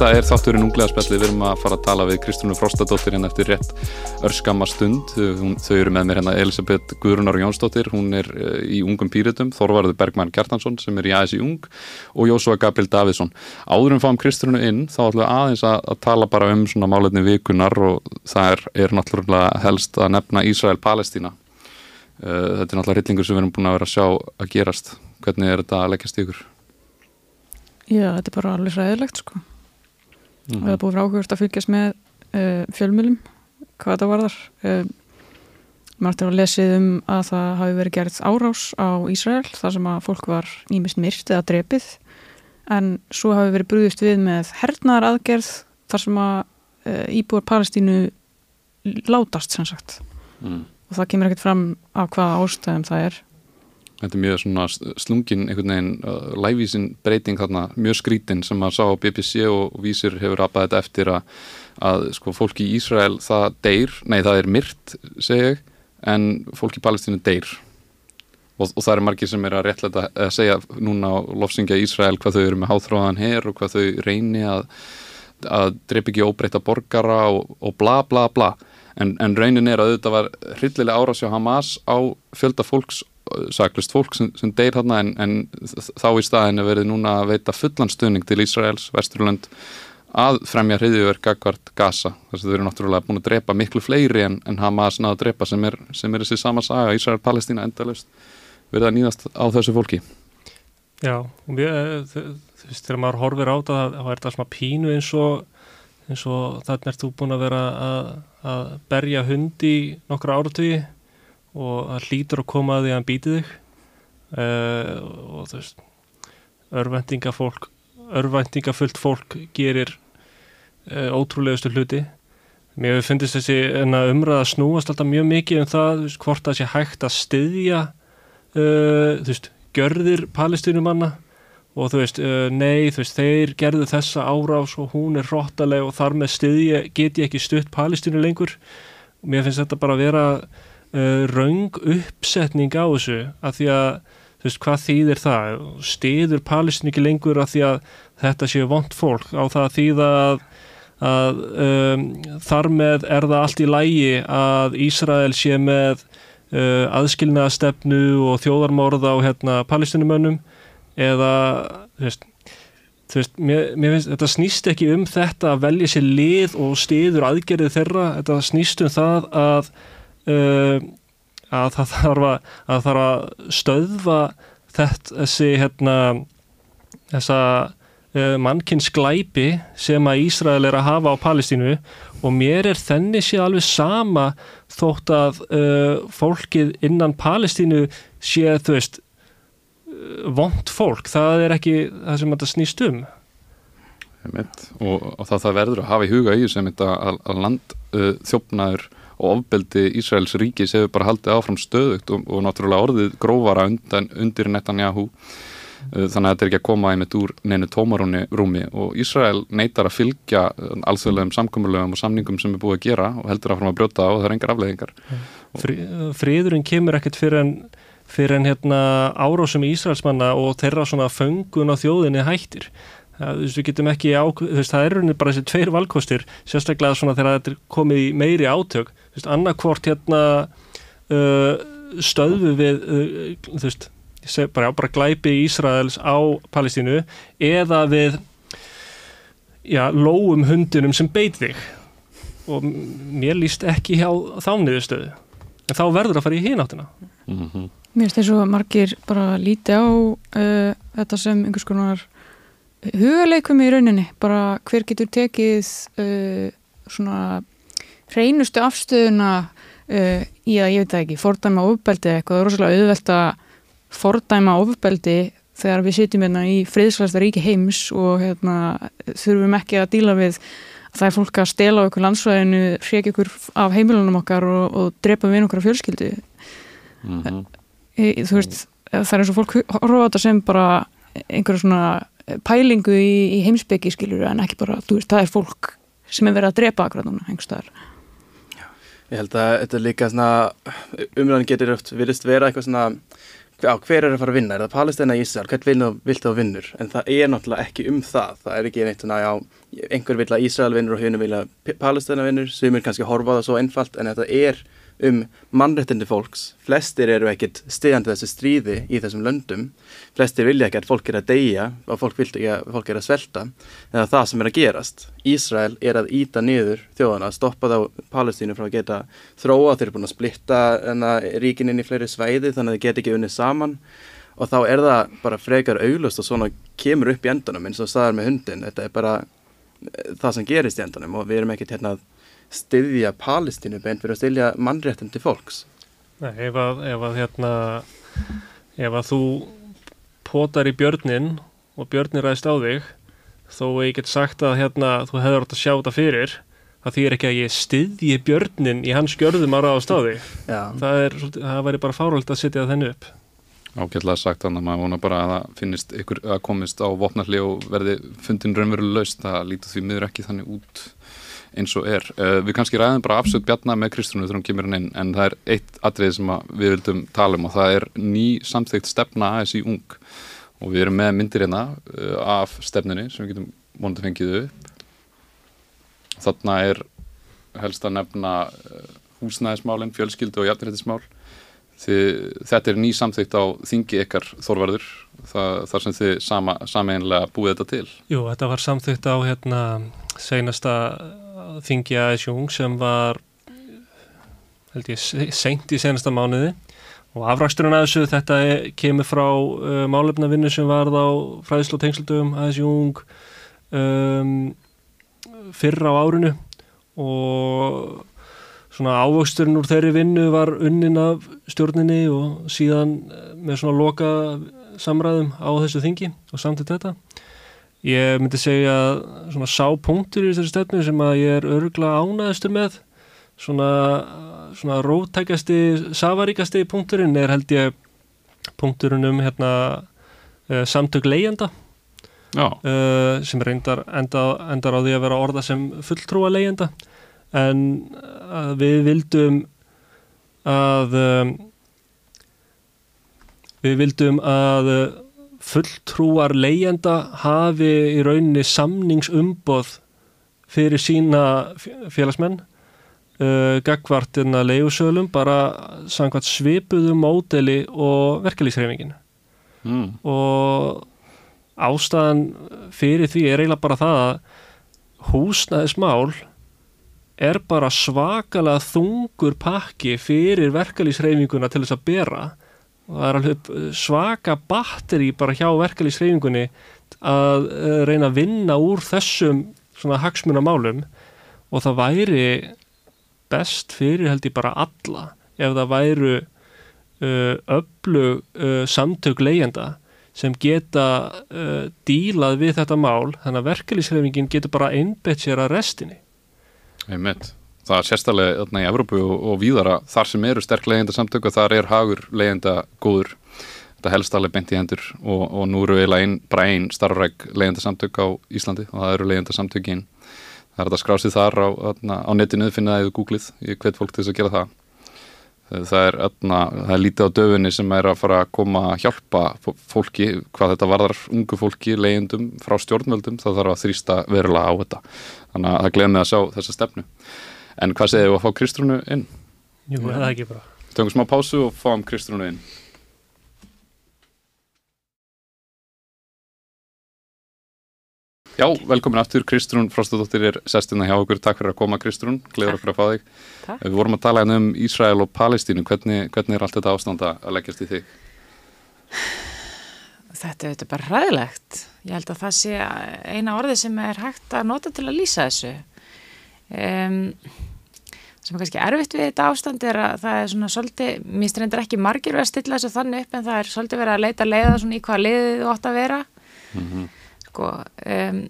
Þetta er þátturinn unglega spjalli, við erum að fara að tala við Kristúnu Frostadóttir hérna eftir rétt örskama stund. Hún, þau eru með mér hérna Elisabeth Guðrunar Jónsdóttir, hún er uh, í ungum pýritum, Þorvarður Bergmann Kjartansson sem er í ASI Ung og Jósua Gabriel Davidsson. Áður um fáum Kristúnu inn þá ætlum við aðeins að, að tala bara um svona máletni vikunar og það er, er náttúrulega helst að nefna Ísrael-Palestína. Uh, þetta er náttúrulega rillingur sem við erum búin að vera að sjá að gerast. Hvernig er þetta að leggjast ykkur? Já, þetta er bara alveg ræðilegt sko. Mm -hmm. Við hefum búið frákvört að fylgjast með uh, fjölmjölum hvað þetta varðar. Uh, Mér ætti að lesið um að það hafi verið gerð árás á Ísrael þar sem að fólk var nýmist myrst eða drepið en svo hafi verið brúðist við með hernaðar aðgerð þar sem að uh, íbúar Palestínu látast sem sagt mm. og það kemur ekkert fram á hvaða ástæðum það er Þetta er mjög svona slungin einhvern veginn uh, lævísin breyting þarna, mjög skrítin sem að sá á BBC og vísir hefur rappað þetta eftir að, að sko fólki í Ísrael það deyr, nei það er myrt segja ég, en fólki í Palestínu deyr. Og, og það er margir sem er að réttlega að segja núna á lofsingja Ísrael hvað þau eru með háþróðan her og hvað þau reyni að, að dreip ekki óbreyta borgara og, og bla bla bla. En, en raunin er að þetta var hryllilega árásjá Hamas á fjölda fólks saklust fólk sem, sem deyr þarna en, en þá í staðinu verið núna að veita fullan stuðning til Ísraels, Vesturlund að fremja hriðjúverk akkvært Gaza. Þess að þau eru náttúrulega búin að drepa miklu fleiri en, en Hamas náðu að drepa sem er, sem er þessi sama saga, Ísrael-Palestína endalust verið að nýðast á þessu fólki. Já, við, þú veist, þegar maður horfir á það þá er þetta svona pínu eins og eins og þarna ert þú búin að vera að, að berja hundi nokkra áratögi og það hlýtur að koma að því að hann býti þig. Uh, og þú veist örvendingafólk örvendingafullt fólk gerir uh, ótrúlegustu hluti. Mér finnst þessi umræða að snúast alltaf mjög mikið um það veist, hvort það sé hægt að styðja uh, þú veist, görðir palestinumanna og þú veist, nei, þú veist, þeir gerðu þessa árás og hún er hróttaleg og þar með styðja, get ég ekki stutt palestinu lengur. Mér finnst þetta bara að vera uh, raung uppsetning á þessu að því að þú veist hvað þýðir það? Stiður Palestín ekki lengur að því að þetta séu vond fólk? Á það að þýða að, að um, þar með er það allt í lægi að Ísrael sé með uh, aðskilnaðastefnu og þjóðarmórða á hérna, palestinumönnum eða þú veist þú veist, mér, mér finnst, þetta snýst ekki um þetta að velja sér lið og stiður aðgerið þeirra, þetta snýst um það að uh, að það þarf að, að, þarf að stöðva þetta, þessi hérna, þessa uh, mannkins glæpi sem að Ísrael er að hafa á Palestínu. Og mér er þenni sé alveg sama þótt að uh, fólkið innan Palestínu sé þú veist vond fólk, það er ekki það sem þetta snýst um. Og, og það, það verður að hafa í huga í sem þetta að, að land uh, þjófnaður og ofbeldi Ísraels ríkis hefur bara haldið áfram stöðugt og, og náttúrulega orðið grófara undan, undir Netanyahu. Uh, þannig að þetta er ekki að koma einmitt úr neinu tómarúmi og Ísrael neytar að fylgja uh, alþjóðlegum samkommulegum og samningum sem er búið að gera og heldur áfram að brjóta og það er engar afleðingar Fri, Friðurinn kemur ekkert fyrir en, fyrir en hérna, árásum í Ísraelsmanna og þeirra svona föngun á þjóðinni hættir þú veist, við getum ekki á, þú veist, það er rauninni bara þessi tveir valkostir, sérstaklega svona þegar þetta er komið í meiri átök. Þú veist, annarkvort hérna uh, stöðu við uh, þú veist, bara, bara glæpi Ísraels á Palestínu eða við já, lóum hundunum sem beit þig. Og mér líst ekki hjá þániðu stöðu en þá verður að fara í hináttina mm -hmm. Mér finnst þess að margir bara líti á uh, þetta sem einhvers konar hugaleikum í rauninni, bara hver getur tekið uh, svona hreinustu afstöðuna uh, í að, ég veit ekki, fordæma ofbeldi eitthvað, það er rosalega auðvelt að fordæma ofbeldi þegar við sitjum hérna í friðslæsta ríki heims og hérna, þurfum ekki að díla við að það er fólk að stela á okkur landsvæðinu, hreki okkur af heimilunum okkar og, og drepa við okkar fjölskyldu mm -hmm. e, þú veist, það er eins og fólk horfa á þetta sem bara einhverja svona pælingu í, í heimsbyggi skilur en ekki bara, þú veist, það er fólk sem er verið að drepa akkurat núna, einhverstaðar Ég held að þetta líka svona umræðan getur oft virðist vera eitthvað svona á, hver er að fara að vinna, er það Palestina í Ísrael, hvern vil, vil það vinnur, en það er náttúrulega ekki um það, það er ekki neitt svona, já, einhver vil að Ísrael vinnur og húnum vil að Palestina vinnur, sem er kannski horfað og svo einfalt, en þetta er um mannrettindi fólks, flestir eru ekkit stiðandi þessu stríði í þessum löndum, flestir vilja ekki að fólk er að deyja og fólk, ekki að, fólk er að svelta, eða það sem er að gerast. Ísrael er að íta niður þjóðana, stoppa þá Palestínu frá að geta þróa, þeir eru búin að splitta ríkinn inn í fleiri sveiði þannig að þeir geta ekki unnið saman. Og þá er það bara frekar auglust og svona kemur upp í endunum eins og staðar með hundin, þetta er bara eh, það sem gerist í endunum og við erum ekkert hérna að styðja Palestínu beint fyrir að styðja mannréttum til fólks? Nei, ef að, ef að hérna ef að þú potar í björnin og björnin ræðist á þig þó ég get sagt að hérna þú hefur átt að sjá þetta fyrir það þýr ekki að ég styðji björnin í hans gjörðum ára á stáði það, er, það væri bara fáröld að setja þennu upp. Ágætlega sagt þannig að maður vona bara að það finnist ykkur að komist á vopnalli og verði fundin raunveruleg laust, það lítur því miður ekki þannig út eins og er. Uh, við kannski ræðum bara afsökt bjarna með Kristrúnu þegar hún kemur inn en það er eitt atrið sem við vildum tala um og það er ný samþygt stefna aðeins í ung og við erum með myndir hérna uh, af stefnunni sem við getum vonandi fengið upp. Þarna er helst að nefna uh, húsnæðismálinn, fjölskyldu og jafnrættismál. Þetta er ný samþygt á þingi ykkar þorvarður það, þar sem þið sama, sameinlega búið þetta til. Jú, þetta var samþygt á hérna seinasta þingi aðeins jung sem var held ég seint í senasta mánuði. Og afraksturinn að þessu þetta er, kemur frá uh, málefnavinnu sem varð á fræðslu og tengslutum aðeins jung um, fyrra á árinu. Og svona ávöxturinn úr þeirri vinnu var unnin af stjórninni og síðan með svona loka samræðum á þessu þingi og samtitt þetta Ég myndi segja svona sápunktur í þessari stefnu sem að ég er örgla ánaðistur með svona, svona rótækjasti, safaríkasti punkturinn er held ég punkturinn um hérna uh, samtök leiðenda uh, sem reyndar enda, endar á því að vera orða sem fulltrúa leiðenda en uh, við vildum að um, við vildum að fulltrúar leyenda hafi í rauninni samningsumboð fyrir sína félagsmenn uh, gagvartina leiðusölum bara samkvæmt svipuðum módeli og verkelýsreifingin mm. og ástæðan fyrir því er eiginlega bara það að húsnæðismál er bara svakalega þungur pakki fyrir verkelýsreifinguna til þess að bera og það er alveg svaka batteri bara hjá verkefliðsreyfingunni að eh, reyna að vinna úr þessum svona hagsmunamálum og það væri best fyrir held ég bara alla ef það væru uh, öflug uh, samtök leyenda sem geta uh, dílað við þetta mál þannig að verkefliðsreyfingin getur bara einbett sér að restinni. Einmitt það er sérstaklega í Evrópu og, og víðara þar sem eru sterk leiðenda samtöku þar er hagur leiðenda góður. Þetta helst alveg bent í hendur og, og nú eru eiginlega einn einn starfræk leiðenda samtök á Íslandi og það eru leiðenda samtökin það er þetta skrásið þar á, á netinu finna það eða googlið, ég hvet fólk til þess að gera það. Það er, öðna, það er lítið á döfunni sem er að fara að koma að hjálpa fólki, hvað þetta varðar ungu fólki, leiðendum frá stjórnvöldum þá þarf að þrýsta verulega á þetta. Þannig að það glemði að sjá þessa stefnu En hvað segir þú að fá Kristrúnu inn? Jú, það er ekki bara. Töngum smá pásu og fáum Kristrúnu inn. Já, velkomin aftur, Kristrún Frostadóttir er sestina hjá okkur, takk fyrir að koma Kristrún, gleður okkur að fá þig. Takk. Við vorum að tala hérna um Ísrael og Palestínu, hvernig, hvernig er allt þetta ástanda að leggjast í þig? Þetta er bara ræðilegt. Ég held að það sé eina orði sem er hægt að nota til að lýsa þessu. Um, sem er kannski erfitt við þetta ástand er að það er svona svolítið, mér strendur ekki margir verið að stilla þessu þannig upp en það er svolítið verið að leita leiða svona í hvað leiðið þú ótt að vera mm -hmm. sko um,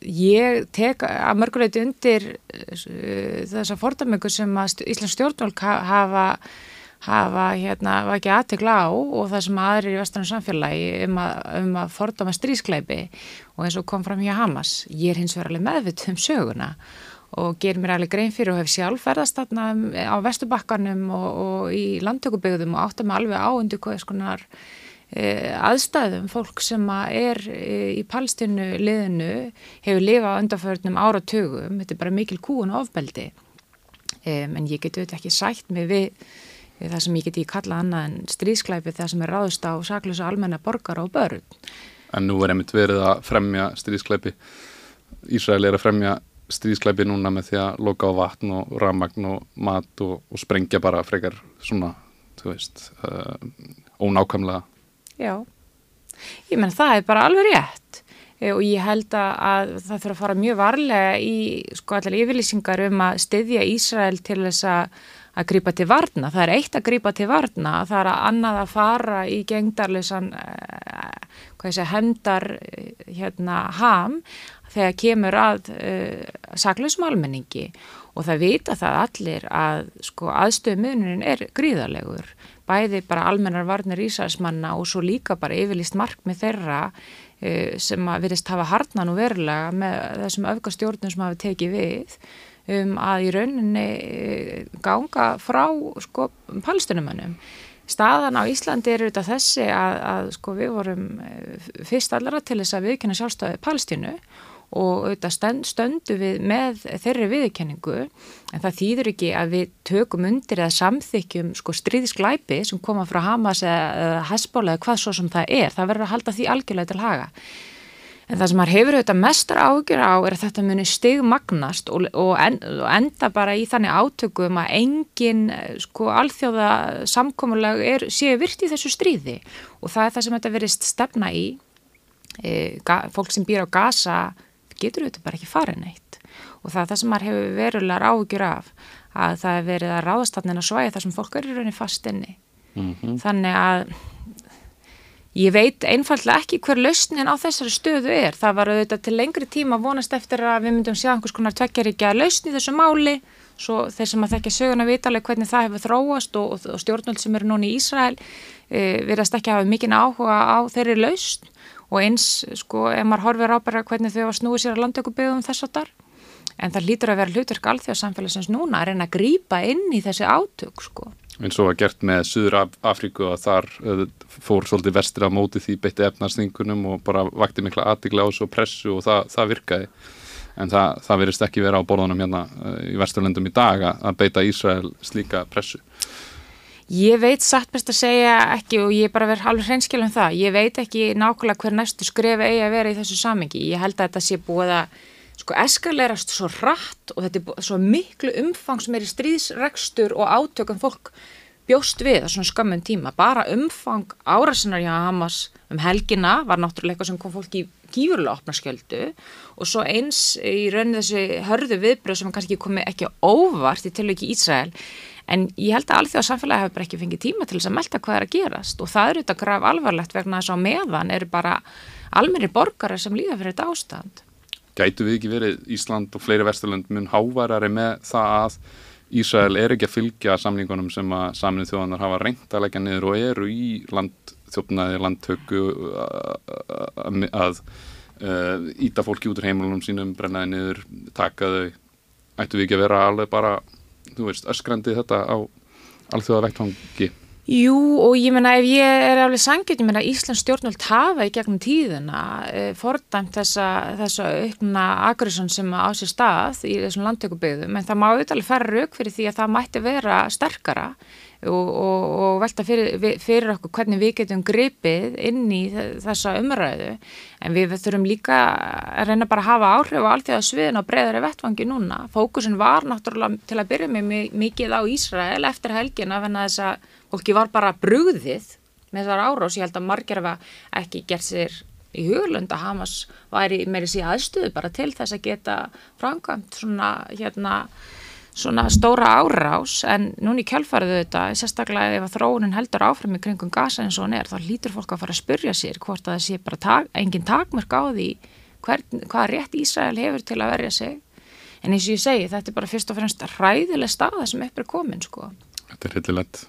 ég tek að mörguleiti undir uh, þessa fordamengu sem að Íslands stjórnvölk hafa hafa hérna, var ekki aðtegla á og það sem aðrir í vestranu samfélagi um að, um að fordama strískleipi og eins og kom fram hjá Hamas. Ég er hins vegar alveg meðvitt um söguna og ger mér alveg grein fyrir og hef sjálf ferðast þarna um, á Vesturbakkanum og, og í landtökubögðum og átta mig alveg á undir hvað skonar e, aðstæðum. Fólk sem að er e, í palstinu liðinu hefur lifað undanförnum áratugum, þetta er bara mikil kúun og ofbeldi. E, en ég get auðvitað ekki sætt mig við það sem ég geti kallað annað en stríðsklæpi það sem er ráðust á saklusa almenna borgar og börn. En nú er einmitt verið að fremja stríðsklæpi Ísrael er að fremja stríðsklæpi núna með því að loka á vatn og ramagn og mat og, og sprengja bara frekar svona, þú veist, uh, ónákamlega. Já, ég menn það er bara alveg rétt e, og ég held að það þurfa að fara mjög varlega í sko allar yfirlýsingar um að styðja Ísrael til þess að að grípa til varna. Það er eitt að grípa til varna, það er að annað að fara í gengdarleysan, eh, segja, hendar hérna ham þegar kemur að uh, saklausum almenningi. Og það vita það allir að sko aðstöðumunin er gríðarlegur. Bæði bara almennar varnir ísæðismanna og svo líka bara yfirlist markmið þeirra uh, sem að virðist hafa harnan og verulega með þessum öfgastjórnum sem hafa tekið við um að í rauninni ganga frá sko palestinumannum staðan á Íslandi er auðvitað þessi að, að sko við vorum fyrst allara til þess að viðkynna sjálfstæði Palestínu og auðvitað stöndu við með þeirri viðkenningu en það þýður ekki að við tökum undir eða samþykjum sko stríðsklæpi sem koma frá Hamas eða Hezbollah eða hvað svo sem það er, það verður að halda því algjörlega til haga. En það sem maður hefur auðvitað mestar ágjur á er að þetta muni stigmagnast og, og, en, og enda bara í þannig átökum að engin sko alþjóða samkómulag er, séu virt í þessu stríði og það er það sem þetta verist stefna í. E, fólk sem býr á Gaza getur auðvitað bara ekki farið neitt og það er það sem maður hefur verulegar áhugjur af að það hefur verið að ráðastafnin að svæja það sem fólk er í rauninni fast inni mm -hmm. þannig að ég veit einfallega ekki hver lausnin á þessari stöðu er. Það var auðvitað til lengri tíma vonast eftir að við myndum sjá einhvers konar tvekkjaríkja lausni þessu máli. Svo þeir sem að þekkja söguna vitalega hvernig það hefur þróast og, og stjórnvöld sem eru núni í Ísrael e, verðast ekki hafa mikinn áhuga á þeirri lausn. Og eins sko ef maður horfir á bara hvernig þau var snúið sér að landtökubyggðum þess að þar en það lítur að vera hlutverk alþjóðsamfélagsins núna að reyna að grýpa inn í þessi átök sko. Eins og að gert með Suður Afríku að þar uh, fór svolítið vestir að móti því beitti efnarsningunum og bara vakti mikla aðtigla á þessu pressu og það, það virkaði en það, það verist ekki vera á borðunum hérna uh, í vesturlendum í dag að beita Ísrael slíka pressu Ég veit satt best að segja ekki og ég er bara verið halvur hreinskil um það. Ég veit ekki nákvæmlega hver næstu skrefi eigi að vera í þessu samengi. Ég held að þetta sé búið að sko eskalerast svo hratt og þetta er svo miklu umfang sem er í stríðsregstur og átökum fólk bjóst við á svona skömmun tíma. Bara umfang árasinnar hjá Hamas um helgina var náttúrulega eitthvað sem kom fólk í gífurlega opna skjöldu og svo eins í rauninu þessu hörðu viðbröð sem kannski komi ekki óvart í tilviki Ísrael en ég held að alþjóða samfélagi hefur bara ekki fengið tíma til þess að melda hvað er að gerast og það eru þetta graf alvarlegt vegna þess að meðan eru bara almenni borgara sem líða fyrir þetta ástand. Gætu við ekki verið Ísland og fleiri vesturlund mun hávarari með það að Ísrael er ekki að fylgja samlingunum sem að samlið þjóðanar hafa reynd að leggja niður og eru í landþjófnaði, landtöku að, íta fólki út úr heimlunum sínum, brennaði niður, taka þau. Ættu við ekki að vera alveg bara þú veist, öskrandi þetta á alþjóða vektfangi Jú og ég menna ef ég er alveg sangið, ég menna Íslands stjórnvöld hafa í gegnum tíðina e, fordæmt þessa, þessa aukna aggression sem á sér stað í þessum landtökubyggðum en það má auðvitað fara rauk fyrir því að það mætti vera sterkara og, og, og velta fyrir, fyrir okkur hvernig við getum gripið inn í þessa umræðu en við þurfum líka að reyna bara að hafa áhrif á allt því að sviðin á breyðari vettvangi núna. Fókusin var náttúrulega til að byrja með mikið á Ísrael eftir helgin af henn að þess að fólki var bara brugðið með þar árás. Ég held að margir af ekki gert sér í huglund að Hamas væri meiri síðan aðstöðu bara til þess að geta framkvæmt svona hérna svona stóra árás en núni kjálfariðu þetta, sérstaklega ef að þróunin heldur áfram í kringum gasa eins og hann er þá lítur fólk að fara að spurja sér hvort að það sé bara tak, engin takmörk á því hvern, hvað rétt Ísrael hefur til að verja sig en eins og ég segi þetta er bara fyrst og fremst ræðileg staða sem upp er komin sko. Þetta er hillilegt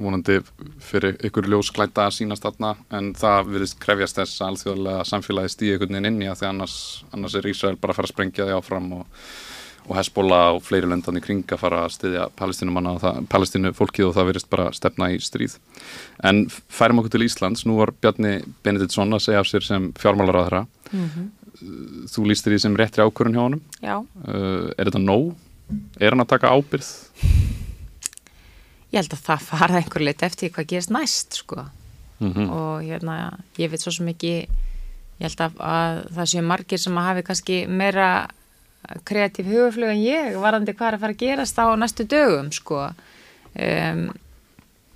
vonandi fyrir ykkur ljósklæta að sínast þarna en það virðist krefjast þess að alþjóðlega samfélagi stíði einhvern veginn inn í að því annars, annars er Ísrael bara að fara að sprengja því áfram og og Hezbollah og fleiri löndan í kring að fara að styðja palestinumanna og það, palestinu fólkið og það verist bara stefna í stríð. En færum okkur til Íslands, nú var Bjarni Benediktsson að segja af sér sem fjármálaráðra. Mm -hmm. Þú lístir því sem réttri ákvörun hjá honum. Já. Uh, er þetta nóg? Er hann að taka ábyrð? Ég held að það fara einhver lit eftir hvað gerist næst, sko. Mm -hmm. Og hérna, ég veit svo sem ekki, ég held að, að það séu margir sem að hafi kannski meira kreatív hugaflög en ég varandi hvað er að fara að gerast á næstu dögum sko. Um,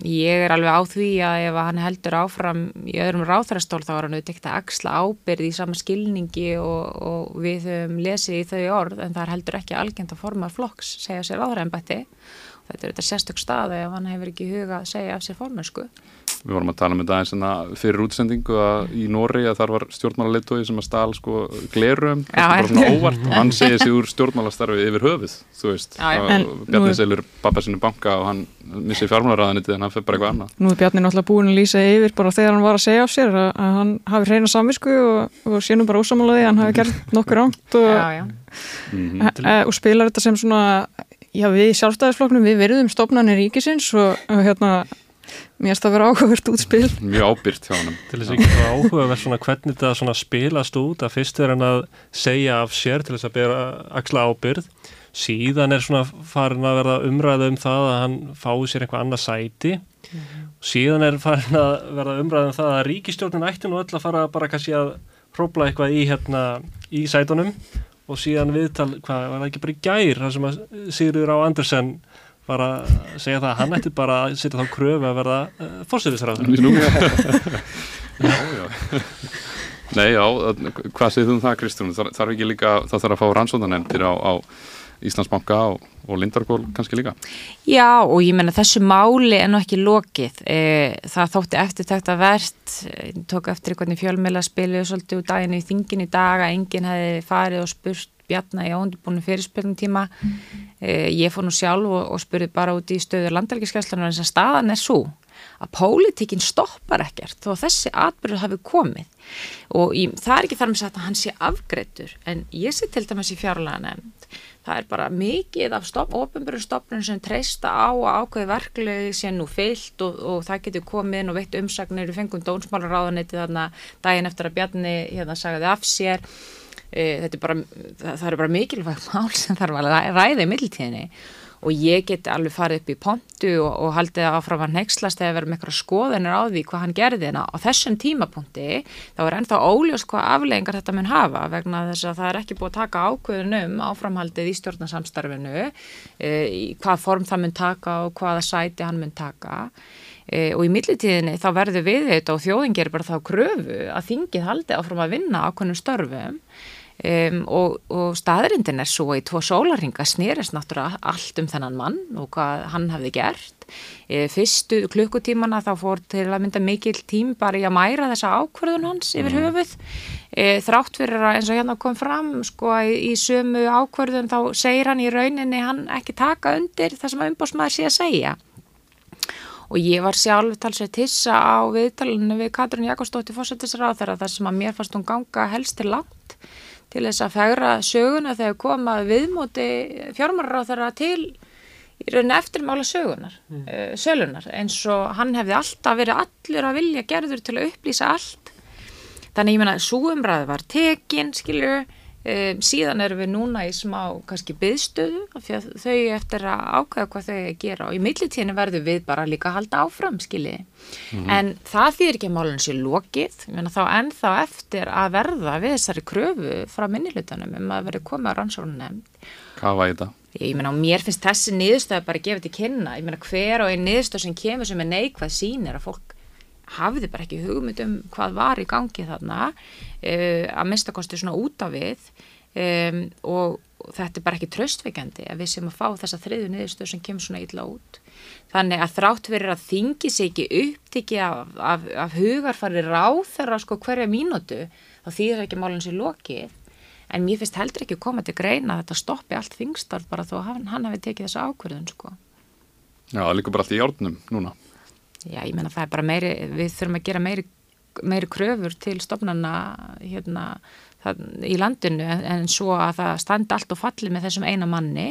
ég er alveg á því að ef hann heldur áfram í öðrum ráþarastól þá er hann auðvitað að axla ábyrð í sama skilningi og, og við höfum lesið í þau orð en það er heldur ekki algjörnd að forma flokks segja sér áþræðanbætti þetta er auðvitað sérstök staði ef hann hefur ekki huga að segja af sér formensku Við vorum að tala um þetta eins að fyrir útsendingu að í Nóri að þar var stjórnmálarleitói sem að stál sko glerum, þetta er bara svona óvart og hann segir sig úr stjórnmálastarfi yfir höfuð, þú veist, Bjarni selur pappa sinu banka og hann missir fjármálaræðanitið en hann fyrir bara eitthvað annað. Nú er Bjarni náttúrulega búin að lýsa yfir bara þegar hann var að segja af sér að, að hann hafi reyna samvisku og, og sénum bara ósamálaði, hann hafi gert nokkur ánt og, já, já. Mm -hmm. og spilar þetta sem svona, já við í sjálfstæðisflokknum við verðum stopnarnir ríkisins og, og hérna mér það að vera áhugavert útspil. Mjög ábyrgt hjá hann til þess að ekki vera áhugavert svona hvernig þetta svona spilast út að fyrst er hann að segja af sér til þess að bera axla ábyrð síðan er svona farin að verða umræða um það að hann fái sér eitthvað annað sæti. Mm -hmm. síðan er farin að verða umræða um það að ríkistjórnin ætti nú öll að fara bara kannski að hrópla eitthvað í hérna í sætunum. Og síðan viðtal, hvað var það ekki bara í gær það sem að Sigurður á Andersen bara að segja það að hann ætti bara að setja þá kröfu að verða uh, fórsýðisræður Já, já. Nei, já, hvað segir þú um það Kristján? Þarf ekki líka, það þarf að fá rannsóðanemndir á, á Íslandsbanka og, og Lindarból kannski líka? Já, og ég menna þessu máli er nú ekki lokið. E, það þótti eftir þetta verðt e, tók eftir hvernig fjölmeila spiliðu svolítið úr daginu í þingin í dag að enginn hefði farið og spurt Bjarnar í óundibúinu fyrirspilnum tíma. Mm. eh, ég fór nú sjálf og, og spurði bara út í stöður landalgiskeslunar en þess að staðan er svo að pólitíkinn stoppar ekkert þó þessi atbyrður hafi komið. Og í, það er ekki þar með sagt að hann sé afgreittur en ég sé til dæmis í fjárlega nefnd það er bara mikið af stopnum sem treysta á að ákveði verklegi sé nú fyllt og, og það getur komið inn og veitt umsagnir. Við fengum dónsmálaráðaniti þarna daginn eftir að Bjarni hérna sagði af sér. e, þetta er bara, það, það er bara mikilvægt mál sem þarf að ræða í middeltíðinni og ég get alveg farið upp í pontu og, og haldið áfram að nexlast eða verið með eitthvað skoðanir á því hvað hann gerði. En á þessum tímapunkti þá er ennþá óljós hvað afleggingar þetta mun hafa vegna þess að það er ekki búið að taka ákveðunum áframhaldið í stjórnarsamstarfinu e, hvað form það mun taka og hvaða sæti hann mun taka. E, og í millitíðinni þá verður við þetta og þjóðin gerir bara þá kröfu að þingið haldi áfram að vinna ákveðnum störfum Um, og, og staðrindin er svo í tvo sólarhinga snýrist náttúrulega allt um þennan mann og hvað hann hafði gert. E, fyrstu klukkutímana þá fór til að mynda mikil tím bara í að mæra þessa ákverðun hans yfir mm. höfuð. E, þrátt fyrir að eins og hérna kom fram sko í, í sömu ákverðun þá segir hann í rauninni hann ekki taka undir það sem umbósmaður sé að segja. Og ég var sjálf talsveit hissa á viðtalinu við Katrin Jakobsdóttir fórsættisráð þegar það sem að mér fannst hún ganga helst til langt til þess að fegra söguna þegar komað viðmóti þeirra til í rauninni eftirmála sögunar, mm. uh, sölunar eins og hann hefði alltaf verið allur að vilja gerður til að upplýsa allt þannig ég menna súumræði var tekin skilju Um, síðan erum við núna í smá kannski byðstöðu þau eftir að ákvæða hvað þau að gera. Og í millitíðinu verður við bara líka að halda áfram skilji mm -hmm. en það þýr ekki að málun sé lokið. Þá ennþá eftir að verða við þessari kröfu frá minnilutanum um að verður komið á rannsóknu nefnd Hvað var þetta? Ég meina og mér finnst þessi niðurstöð bara að gefa þetta kynna. Ég meina hver og einn niðurstöð sem kemur sem er neikvað sínir að fólk hafði bara ekki hugmynd um hvað var í gangi þarna uh, að minnstakosti svona út af við um, og þetta er bara ekki tröstveikandi að við sem að fá þessa þriðu niðurstöð sem kemur svona illa út. Þannig að þrátt verið að þingi sig ekki upptiki af, af, af hugarfari ráð þeirra sko hverja mínútu þá þýðir ekki málun sér lokið. En mér finnst heldur ekki að koma til greina að þetta stoppi allt þingstarf bara þó að hann, hann hafi tekið þessa ákverðun sko. Já, það líka bara allt í jórnum núna Já, ég menna það er bara meiri, við þurfum að gera meiri meiri kröfur til stofnana hérna, það, í landinu en, en svo að það standi allt og falli með þessum eina manni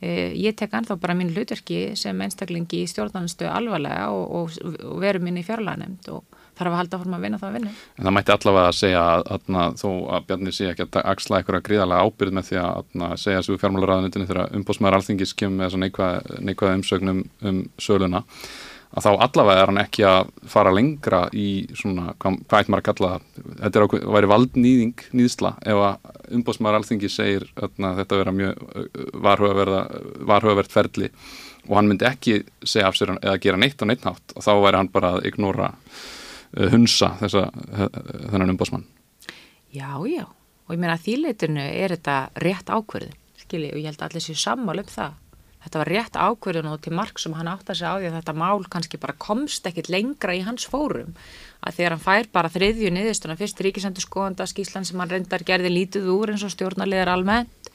e, ég tek anþá bara mín hlutverki sem einstaklingi í stjórnarnastu alvarlega og, og, og veru mín í fjárlæðanemnd og þarf að halda fórum að vinna það að vinna. En það mætti allavega að segja að, að þó að Bjarni sé ekki að axla eitthvað gríðarlega ábyrð með því að, að segja svo fjármálaráðunitinu þegar umbósmæður alþingis kemur með neikvæð, neikvæð umsögnum um söluna að þá allavega er hann ekki að fara lengra í svona, hvað, hvað ætti maður að kalla þetta er að væri valdnýðing nýðsla ef að umbósmæður alþingis segir að þetta vera mjög varhugavert ferli og hann myndi ekki segja af sér eða gera neitt á neittnátt og þá væri hann bara að ignora Eh, hunsa þessa, þennan umbásmann. Já, já, og ég meina að þýleitinu er þetta rétt ákverðin, skilji, og ég held að allir séu sammál um það. Þetta var rétt ákverðin og til marg sem hann átt að segja á því að þetta mál kannski bara komst ekkit lengra í hans fórum. Að þegar hann fær bara þriðju niðurstuna, fyrst ríkisendur skoðanda skíslan sem hann reyndar gerði lítið úr eins og stjórnarliðar almennt,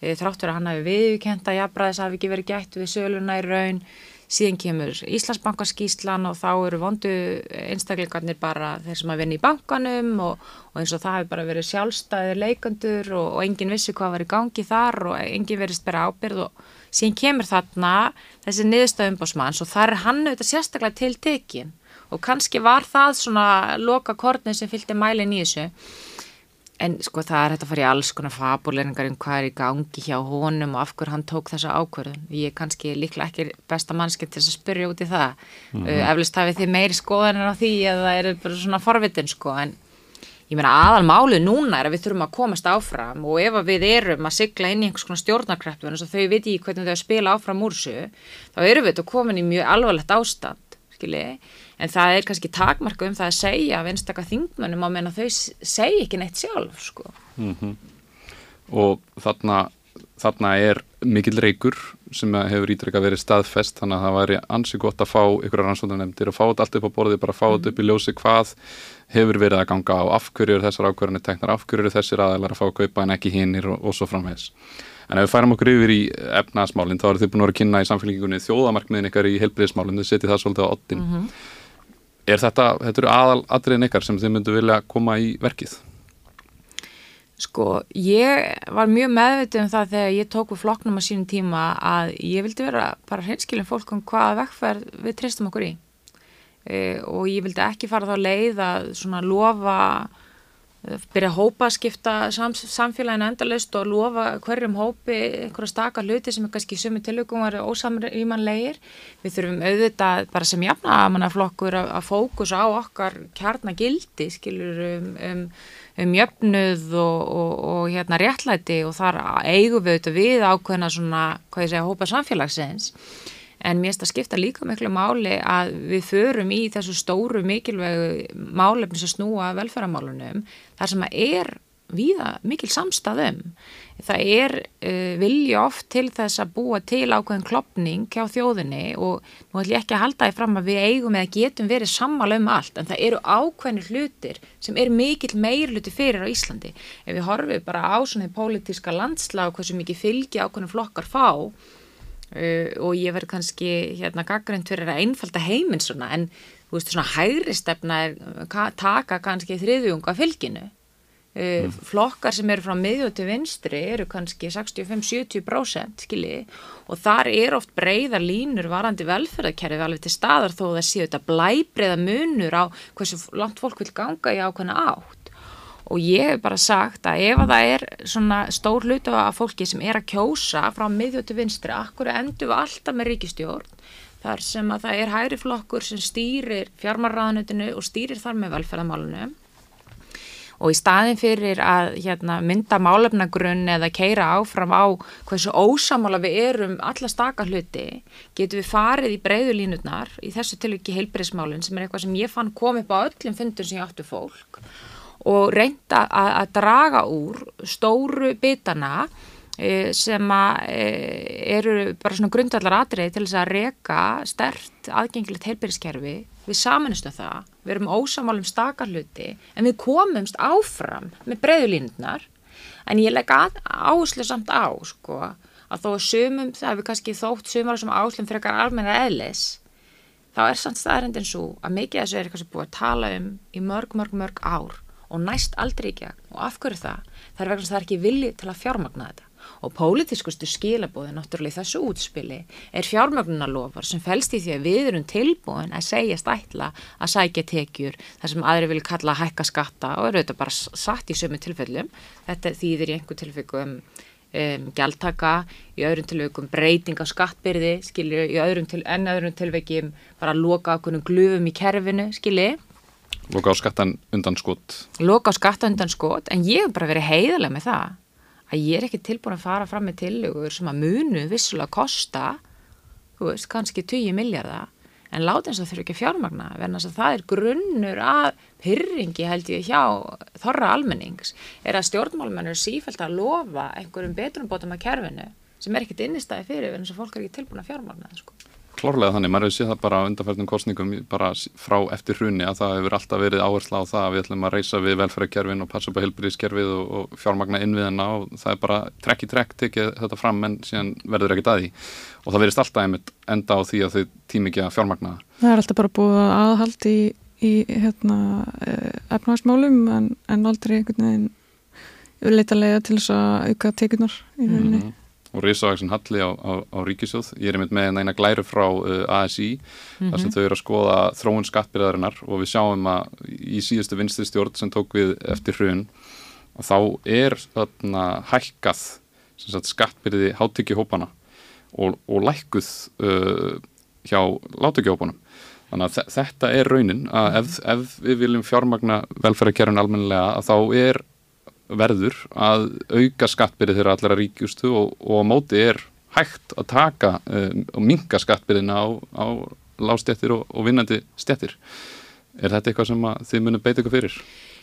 e, þráttur að hann hafi viðkent að jafnbræðis hafi ekki verið gætt við söluna í raun, síðan kemur Íslandsbankaskíslan og þá eru vondu einstaklingarnir bara þeir sem að vinna í bankanum og, og eins og það hefur bara verið sjálfstæðir leikandur og, og enginn vissi hvað var í gangi þar og enginn verist bara ábyrð og síðan kemur þarna þessi niðurstöðum básmanns og þar er hann auðvitað sérstaklega til tekin og kannski var það svona loka kornið sem fylgdi mælin í þessu En sko það er hægt að fara í alls konar fabuleringar um hvað er í gangi hjá honum og af hverju hann tók þessa ákvörðun. Ég er kannski líklega ekki besta mannskinn til að spyrja út í það. Mm -hmm. eflust hafið þið meiri skoðanir á því eða það eru bara svona forvitin sko en ég meina aðal málið núna er að við þurfum að komast áfram og ef við erum að sigla inn í einhvers konar stjórnarkreppu en þess að þau viti í hvernig þau spila áfram úr þessu þá eru við þetta komin í mjög alvarlegt ástand skiljiði en það er kannski takmarka um það að segja af einstakka þingmönnum á meðan þau segja ekki neitt sjálf sko. mm -hmm. og þarna þarna er mikil reykur sem hefur ítrekka verið staðfest þannig að það væri ansi gott að fá ykkur rannsóðanemndir og fá þetta allt upp á borði bara fá þetta upp í ljósi hvað hefur verið að ganga á afhverjur þessar ákverðinni teknar afhverjur þessir aðeinar að fá að kaupa en ekki hinnir og, og svo framvegs En ef við færum okkur yfir í efnaðsmálinn, þá eru þið búin að vera að kynna í samfélgjengunni þjóðamarkmiðin ykkar í heilbriðismálinn, þið setið það svolítið á ottin. Mm -hmm er þetta, þetta eru aðal atriðin ykkar sem þið myndu vilja koma í verkið? Sko, ég var mjög meðvitið um það þegar ég tók við flokknum á sínum tíma að ég vildi vera bara hreinskilin fólk um hvaða vekkferð við tristum okkur í e, og ég vildi ekki fara þá leið að svona lofa byrja að hópa að skipta sam, samfélaginu endalust og lofa hverjum hópi einhverja staka hluti sem er kannski sumi tilökum var ósamrýmanlegir. Við þurfum auðvitað bara sem jafna að manna flokkur að, að fókus á okkar kjarnagildi skilur um, um, um jöfnuð og, og, og hérna réttlæti og þar eigum við auðvitað við ákveðna svona, hvað ég segja, hópa samfélagsins. En mér finnst að skipta líka miklu máli að við förum í þessu stóru mikilvægu málefni sem snúa velferðarmálunum þar sem að er viða mikil samstæðum það er uh, vilja oft til þess að búa til ákveðin klopning hjá þjóðinni og nú ætlum ég ekki að halda því fram að við eigum eða getum verið sammála um allt en það eru ákveðinir hlutir sem er mikil meir hluti fyrir á Íslandi. Ef við horfum bara á svona pólitíska landslag og hversu mikið fylgi ákveðin flokkar fá Uh, og ég verð kannski hérna gaggrind fyrir að einfalda heiminn svona en þú veist svona hægri stefna er ka taka kannski þriðjunga fylginu mm. flokkar sem eru frá miðjóð til vinstri eru kannski 65-70% skilji og þar er oft breyðar línur varandi velferðarkerfi alveg til staðar þó það séu þetta blæbreiða munur á hversu langt fólk vil ganga í ákveðna átt og ég hef bara sagt að ef að það er svona stór hlut af fólki sem er að kjósa frá miðjóti vinstri, akkur endur við alltaf með ríkistjórn þar sem að það er hægri flokkur sem stýrir fjármarraðanutinu og stýrir þar með velferðamálunum og í staðin fyrir að hérna, mynda málefnagrunn eða keira áfram á hversu ósamála við erum alla staka hluti, getur við farið í breyðulínutnar í þessu tilviki heilbreyðsmálinn sem er eitthvað sem ég fann komið upp á öllum fundur sem ég áttu fólk og reynda að, að draga úr stóru bitana sem að e, eru bara svona grundallar atriði til þess að reka stert aðgengilegt heilbyrðiskerfi við samanustum það, við erum ósamálum stakarluti en við komumst áfram með breyðulínundnar en ég legg áherslu samt á sko, að þó að sumum, það hefur kannski þótt sumar sem áherslu frekar almenna eðlis þá er samt staðarindin svo að mikið þessu er eitthvað sem búið að tala um í mörg, mörg, mörg ár og næst aldrei ekki og af hverju það? Það er vegna að það er ekki vilji til að fjármagna þetta og pólitískustu skilabóði náttúrulega í þessu útspili er fjármagnunarlofar sem fælst í því að við erum tilbúin að segja stætla að sækja tekjur þar sem aðri vilja kalla að hækka skatta og eru þetta bara satt í sömu tilfellum. Þetta þýðir í einhver tilfellum um, gjaldtaka, í öðrum tilfellum breyting á skattbyrði skilju, í öðrum til, enn öðrum tilfellum bara loka okkur glufum í kerfinu skilji. Loka á skattan undan skot. Loka á skattan undan skot en ég hef bara verið heiðilega með það að ég er ekki tilbúin að fara fram með tillögur sem að munu vissulega kosta, þú veist, kannski 20 miljardar, en láta eins og þurfi ekki fjármagna, verðan að það er grunnur að pyrringi held ég hjá þorra almennings, er að stjórnmálmennur sífælt að lofa einhverjum betrum bótum að kerfinu sem er ekkit innistæði fyrir verðan að fólk er ekki tilbúin að fjármagna það sko klárlega þannig, maður hefur séð það bara undanfærtum kostningum bara frá eftir hrunni að það hefur alltaf verið áhersla á það að við ætlum að reysa við velferðarkerfin og passa upp á helbriðskerfið og, og fjármagna innviðina og það er bara trekk í trekk tekið þetta fram en síðan verður ekkit að því og það verist alltaf einmitt enda á því að þau tími ekki að fjármagna það. Er alltaf bara búið aðhald í, í hérna, eh, efnahagsmálum en, en aldrei einhvern veginn leita leiða til þess að auka tekjunar í rauninni. Mm -hmm og risavaksin halli á, á, á ríkisjóð. Ég er með með eina glæru frá uh, ASI mm -hmm. þar sem mhm. þau eru að skoða þróun skattbyrðarinnar og við sjáum að í síðustu vinstri stjórn sem tók við eftir hrun og þá er þarna hækkað skattbyrði háttyggihópana og, og lækkuð uh, hjá láttyggihópanum. Þannig að þetta er raunin að ef, ef við viljum fjármagna velferðarkerfin almennilega að þá er verður að auka skattbyrði þeirra allara ríkjustu og, og á móti er hægt að taka um, og minga skattbyrðina á, á lástjættir og, og vinnandi stjættir. Er þetta eitthvað sem þið munum beita ykkur fyrir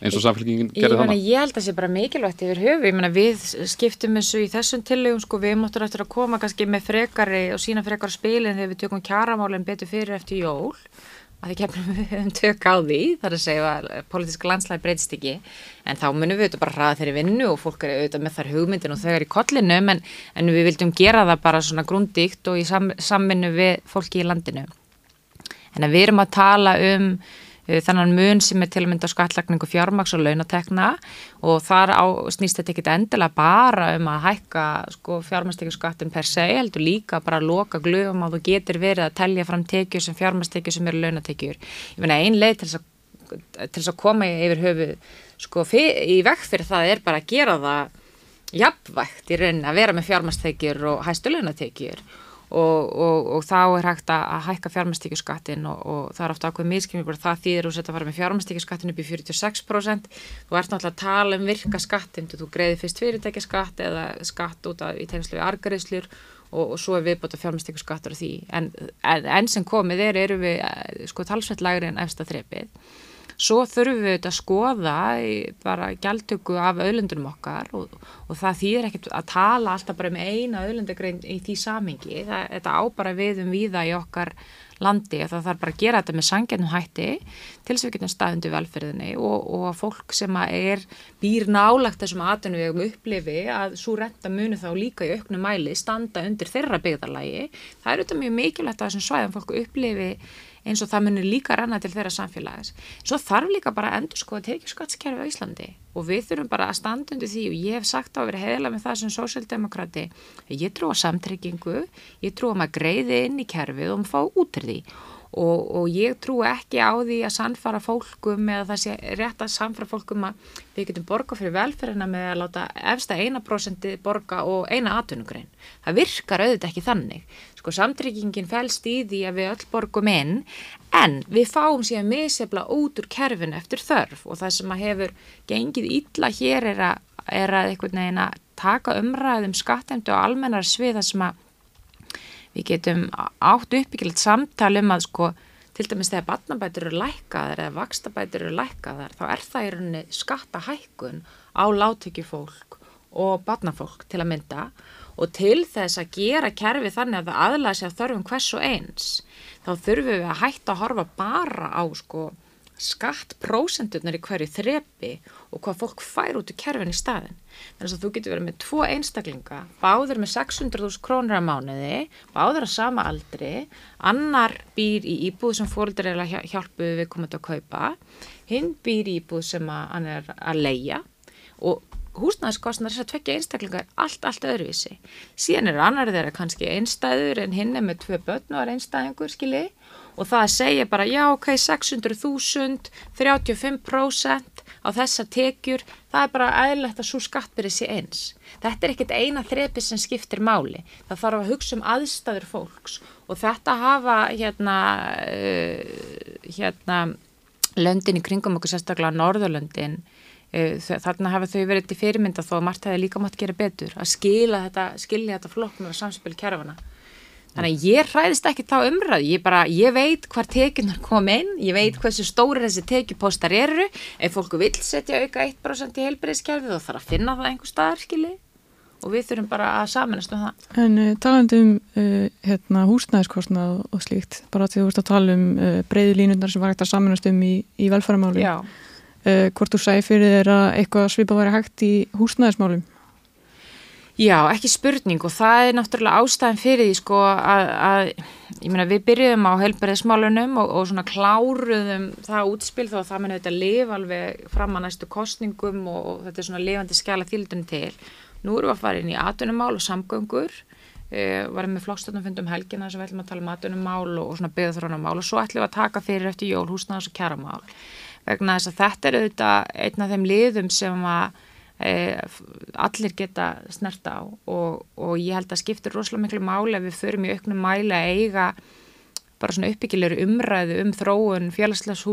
eins og samfélkingin gerir þannig? Ég held að það sé bara mikilvægt yfir höfu. Ég menna við skiptum þessu í þessum tillögum sko við móttum eftir að koma kannski með frekari og sína frekari spilin þegar við tökum kjaramálinn betur fyrir eftir jól að því kemur við um tök á því þar að segja að politíska landslæði breytist ekki en þá munum við auðvitað bara hraða þeirri vinnu og fólk er auðvitað með þar hugmyndin og þau er í kollinu en, en við vildum gera það bara svona grúndíkt og í sam, samvinnu við fólki í landinu. En að við erum að tala um Eh, þannan mun sem er til að mynda skattlagningu fjármaks og launatekna og þar á, snýst þetta ekkit endilega bara um að hækka sko, fjármastekjuskattin per se, heldur líka bara að loka glöfum á þú getur verið að telja fram tekjur sem fjármastekjur sem eru launatekjur. Ég meina ein leið til þess að, til þess að koma yfir höfu sko, í vekk fyrir það er bara að gera það jafnvægt í raunin að vera með fjármastekjur og hæstu launatekjur og, og, og þá er hægt að hækka fjármæstíkjuskattin og, og það er ofta ákveð miskymmingur það þýðir úr að fara með fjármæstíkjuskattin upp í 46% þú ert náttúrulega að tala um virka skattin þú greiði fyrst fyrirtækjaskatt eða skatt út af í tegnslu við argariðslur og svo er viðbóta fjármæstíkjuskattur því. En, en, en sem komið er eru við eh, sko talsveit lagri en efsta þrepið Svo þurfum við þetta að skoða bara gæltöku af auðlundunum okkar og, og það þýðir ekkert að tala alltaf bara um eina auðlundagrein í því samingi. Það, þetta ábara við um viða í okkar landi og það þarf bara að gera þetta með sangjörnum hætti til þess að við getum staðundi velferðinni og, og að fólk sem að er býr nálagt þessum aðtunum upplifi að svo renta munu þá líka í auknum mæli standa undir þeirra byggðarlægi. Það er auðvitað mjög mikilvægt að þessum svæðum fólku upplifi eins og það munir líka renna til þeirra samfélags. Svo þarf líka bara að endur sko að tekja skattskerfi á Íslandi og við þurfum bara að standa undir því og ég hef sagt á að vera heðilega með það sem sósjaldemokrati. Ég trú á samtryggingu, ég trú að maður greiði inn í kerfið og maður fá út til því og, og ég trú ekki á því að sannfara fólkum eða það sé rétt að sannfara fólkum að við getum borga fyrir velferðina með að láta efsta eina prosenti borga og eina atunugrein. Það virkar auðvitað ekki þannig. Sko samtryggingin fælst í því að við öll borgum inn en við fáum síðan misjafla út úr kerfin eftir þörf og það sem að hefur gengið ítla hér er að, er að einhvern veginn að taka umræðum skattemdu og almennar svið það sem að við getum átt uppbyggilt samtal um að sko til dæmis þegar batnabætur eru lækkaðar eða vakstabætur eru lækkaðar þá er það í rauninni skattahækkun á láttökjufólk og batnafólk til að mynda og til þess að gera kerfi þannig að það aðlæða sér þörfum hvers og eins þá þurfum við að hætta að horfa bara á sko skattprósenturnar í hverju þrepi og hvað fólk fær út í kerfin í staðin. Þannig að þú getur verið með tvo einstaklinga, báður með 600.000 krónur að mánuði, báður að sama aldri, annar býr í íbúð sem fóröldur er að hjálpu við komandi að kaupa, hinn býr í íbúð sem hann er að leia og húsnæðiskostnar þess að tvekja einstaklingar allt, allt öðruvísi. Síðan er annar þeirra kannski einstæður en hinn er með tvö börn og er einstæðingur, skiljiði og það segja bara já ok 600.000 35% á þessa tekjur. Það er bara aðlegt að svo skattbyrði sé eins. Þetta er ekkit eina þrepi sem skiptir máli. Það þarf að hugsa um aðstæður fólks. Og þetta hafa hérna uh, hérna löndin í kringum okkur sérstaklega Norðurlöndin uh, þarna hafa þau verið til fyrirmynda þó að margt hefði líka mátt gera betur. Að skila þetta, skilja þetta flokknum og samspil kjærfana Þannig að ég hræðist ekki þá umræð, ég, bara, ég veit hvar tekjunar kom inn, ég veit hversu stóri þessi tekjupostar eru, ef fólku vil setja auka 1% í heilbreyðskjærfið þá þarf að finna það einhver staðar, skilji, og við þurfum bara að saminast um það. En uh, talandi um uh, hérna, húsnæðiskostnað og slíkt, bara því þú veist að tala um uh, breyði línundar sem var hægt að saminast um í, í velfæramáli, hvort þú sæði fyrir að eitthvað svipa væri hægt í húsnæðismálum? Já, ekki spurning og það er náttúrulega ástæðan fyrir því sko að, að ég meina við byrjuðum á heilbæriðsmálunum og, og svona kláruðum það útspil þá að það muni þetta lifa alveg fram að næstu kostningum og, og þetta er svona lifandi skjala þýldunum til. Nú erum við að fara inn í atunumál og samgöngur, uh, varum með flokkstöndumfundum helgina sem við ætlum að tala um atunumál og, og svona byggðarþrónumál og svo ætlum við að taka fyrir eftir jól húsnaðars og kjaramál vegna þess að þetta er auðvitað einn af þeim liðum sem að allir geta snert á og, og ég held að skiptir rosalega miklu máli að við förum í auknum mæli að eiga bara svona uppbyggilegur umræðu um þróun félagslegs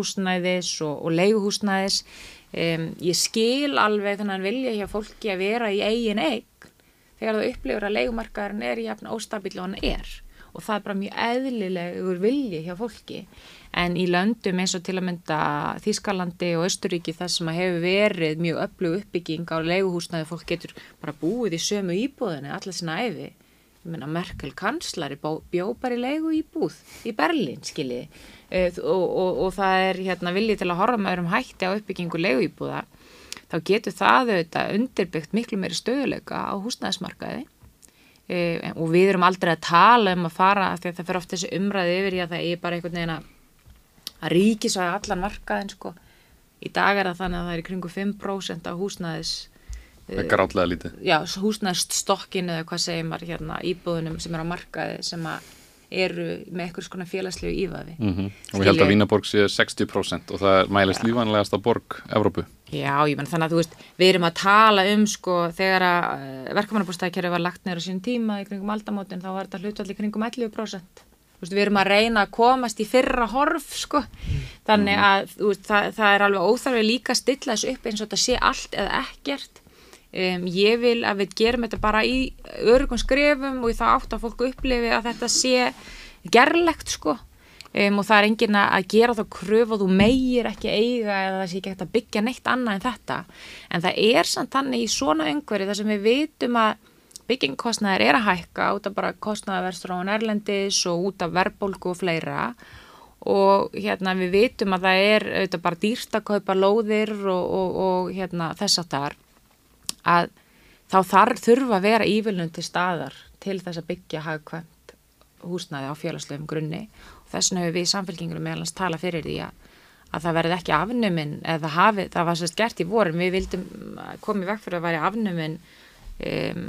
og, og leiguhúsnæðis. Um, ég skil alveg þannig að vilja hjá fólki að vera í eigin eign þegar það upplifur að leigumarkaðarinn er jafn óstabíl og hann er. Og það er bara mjög eðlilegur vilji hjá fólki en í löndum eins og til að mynda Þískalandi og Östuríki þar sem að hefur verið mjög öflug uppbygging á leiguhúsnaði fólk getur bara búið í sömu íbúðinu allar sinna æfi ég menna Merkel kanslari bjó bara í leigu íbúð í Berlín skiljiði uh, og, og, og það er hérna viljið til að horfa með um hætti á uppbyggingu leigu íbúða þá getur það auðvitað undirbyggt miklu meiri stöðuleika á húsnæðismarkaði. Uh, og við erum aldrei að tala um að fara því að það fer oft þessi umræði yfir í að það er bara einhvern veginn að að ríkisvæði allan markaðin sko. Í dag er það þannig að það er í kringu 5% af húsnæðis gráðlega lítið. Já, húsnæðist stokkinu eða hvað segir maður hérna íbúðunum sem er á markaði sem eru með eitthvað svona félagslegu ífaði. Mm -hmm. Og ég held að Vínaborg sé 60% og það er mælist lífanlegast að borg Evrópu. Já, ég menn þannig að þú veist, við erum að tala um sko þegar að eh, verkamannabúrstæðkerfi var lagt neyra sín tíma í kringum aldamótin þá var þetta hlutvalli kringum 11% veist, við erum að reyna að komast í fyrra horf sko. þannig mm. að veist, það, það er alveg óþarfið líka að stilla þessu upp eins og þetta sé allt eða ekkert um, ég vil að við gerum þetta bara í örugum skrefum og það átt að fólku upplifi að þetta sé gerlegt sko Um, og það er engin að gera þá kröf og þú meir ekki eiga eða það sé ekki hægt að byggja neitt annað en þetta en það er samt þannig í svona umhverju þar sem við vitum að byggingkostnæðir er að hækka út af bara kostnæðaverstur á Nærlendis og út af verðbólku og fleira. Og hérna við vitum að það er auðvitað bara dýrst að kaupa lóðir og, og, og hérna þess að þar að þá þarf þurfa að vera ívilnum til staðar til þess að byggja hagkvæmt húsnæði á félagslegum grunni. Og þess vegna hefur við í samfélkingunum meðalans tala fyrir því að, að það verði ekki afnuminn eða hafi, það var sérst gert í vorum við vildum komið vekk fyrir að væri afnuminn um,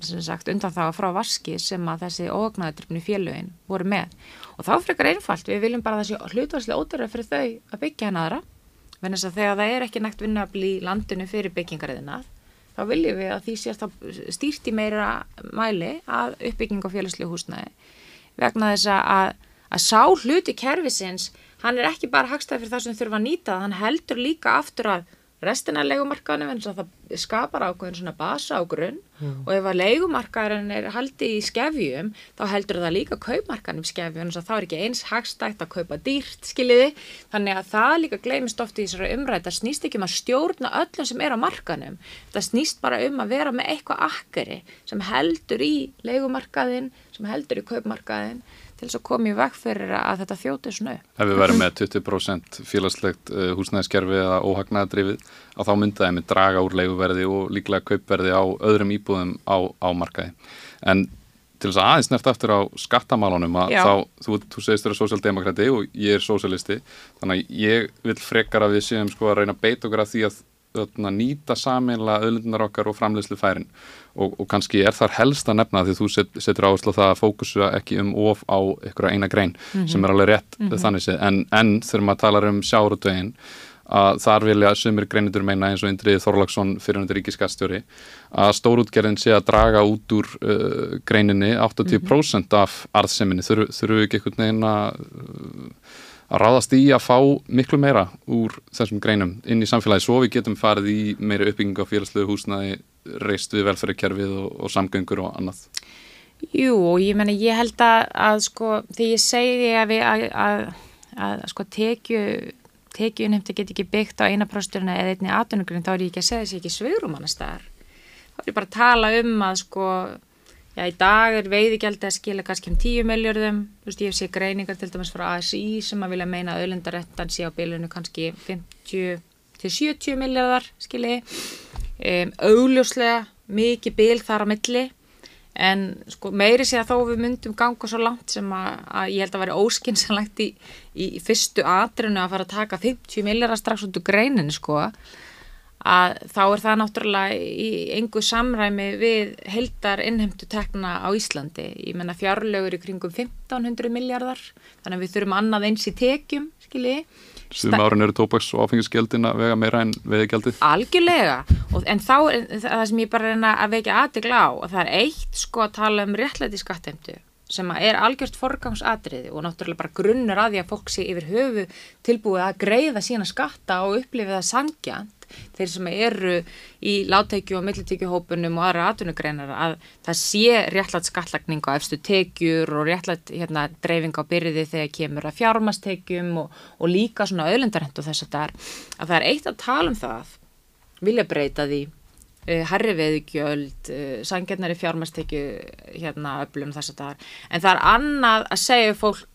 sem sagt undan það frá vaski sem að þessi ógnaðadrifni félögin voru með. Og þá frekar einfalt, við viljum bara þessi hlutvarslega ódurra fyrir þau að byggja hann aðra. En þess að þegar það er ekki nægt vinnafli í landinu fyrir byggingariðina þá viljum við að því sést að stýrt í meira mæli að uppbygging á félagslega húsnæði. Vegna þess að, að sá hluti kervisins, hann er ekki bara hagstæði fyrir það sem þurfa að nýta, hann heldur líka aftur að restina af leikumarkaðinu en það skapar ákveðin svona basa á grunn mm. og ef að leikumarkaðin er haldið í skefjum þá heldur það líka kaupmarkaðin um skefjum en þá er ekki eins hagstækt að kaupa dýrt skiljiði. Þannig að það líka gleymist oft í þessari umræð það snýst ekki um að stjórna öllum sem er á markanum það snýst bara um að vera með eitthvað akkeri sem heldur í leikumarkaðin sem heldur í kaupmarkaðin til þess að koma í veg fyrir að þetta þjóti svona upp. Ef við verðum með 20% félagslegt uh, húsnæðiskerfi eða óhagnaðadrifið að þá myndaði með draga úr leiguverði og líklega kaupverði á öðrum íbúðum á, á markaði. En til þess að aðeins nefnt aftur á skattamálunum að Já. þá, þú, þú segist þér að sósjaldemokrati og ég er sósjalisti þannig að ég vil frekar að við séum sko að reyna að beita okkur að því að þarna, nýta saminlega öðlundunar okkar og framleiðslu færin og, og kannski er þar helst að nefna því þú set, setur áherslu það að fókusa ekki um of á einhverja eina grein sem er alveg rétt þannig séð. En, en þegar maður talar um sjárutvegin að þar vilja sumir greinendur meina eins og Indriði Þorlagsson fyrir hundur ríkiskastjóri að stórútgerðin sé að draga út úr uh, greininni 80% af arðseminni. Þurfu ekki einhvern veginn að uh, að ráðast í að fá miklu meira úr þessum greinum inn í samfélagi svo við getum farið í meira uppbygging á félagslegu húsnaði reist við velferðarkerfið og, og samgöngur og annað. Jú, og ég menna, ég held að, að sko, því ég segi að við að, að, að sko tekju innhemti get ekki byggt á eina prósturina eða einni atvinnugurinn, þá er ég ekki að segja þessi ekki svegrum annars staðar. Þá er ég bara að tala um að sko, já í dag er veiðigjaldi að skila kannski um 10 miljardum, þú veist ég sé greiningar til dæmis frá ASI sem að vilja meina að auðlendarettan sé á bilinu kannski 50 til 70 miljardar skili, um, augljóslega mikið bil þar á milli. En sko meiri sé að þó við myndum ganga svo langt sem að, að ég held að vera óskinsanlegt í, í, fyrstu atrinu að fara að taka 50 miljardar strax út úr greinin sko. að þá er það náttúrulega í engu samræmi við heldar innhemtu tekna á Íslandi. Ég menna fjárlögur í kringum 1500 miljardar, þannig að við þurfum annað eins í tekjum, skiljiði. Sum árin eru tópaks og áfengisgjöldin að vega meira en veiðigjaldið. Algjörlega, og, en þá er það sem ég bara reyna að vekja aðtegla á og það er eitt sko að tala um réttlæti skattheimtu sem að er algjört forgangsatriði og náttúrulega bara grunnur að því að fólk sé yfir höfu tilbúið að greiða sína skatta og upplifa það sangjant þeir sem eru í láttekju og millitekjuhópunum og aðra atvinnugreinar að það sé réttlætt skattlagning á efstu tekjur og réttlætt hérna, dreifing á byrði þegar kemur að fjármastekjum og, og líka svona öðlendarhend og þess að það er að það er eitt að tala um það vilja breyta því herri veðugjöld, uh, sangjarnari fjármastekju hérna öflum þess að það er en það er annað að segja fólk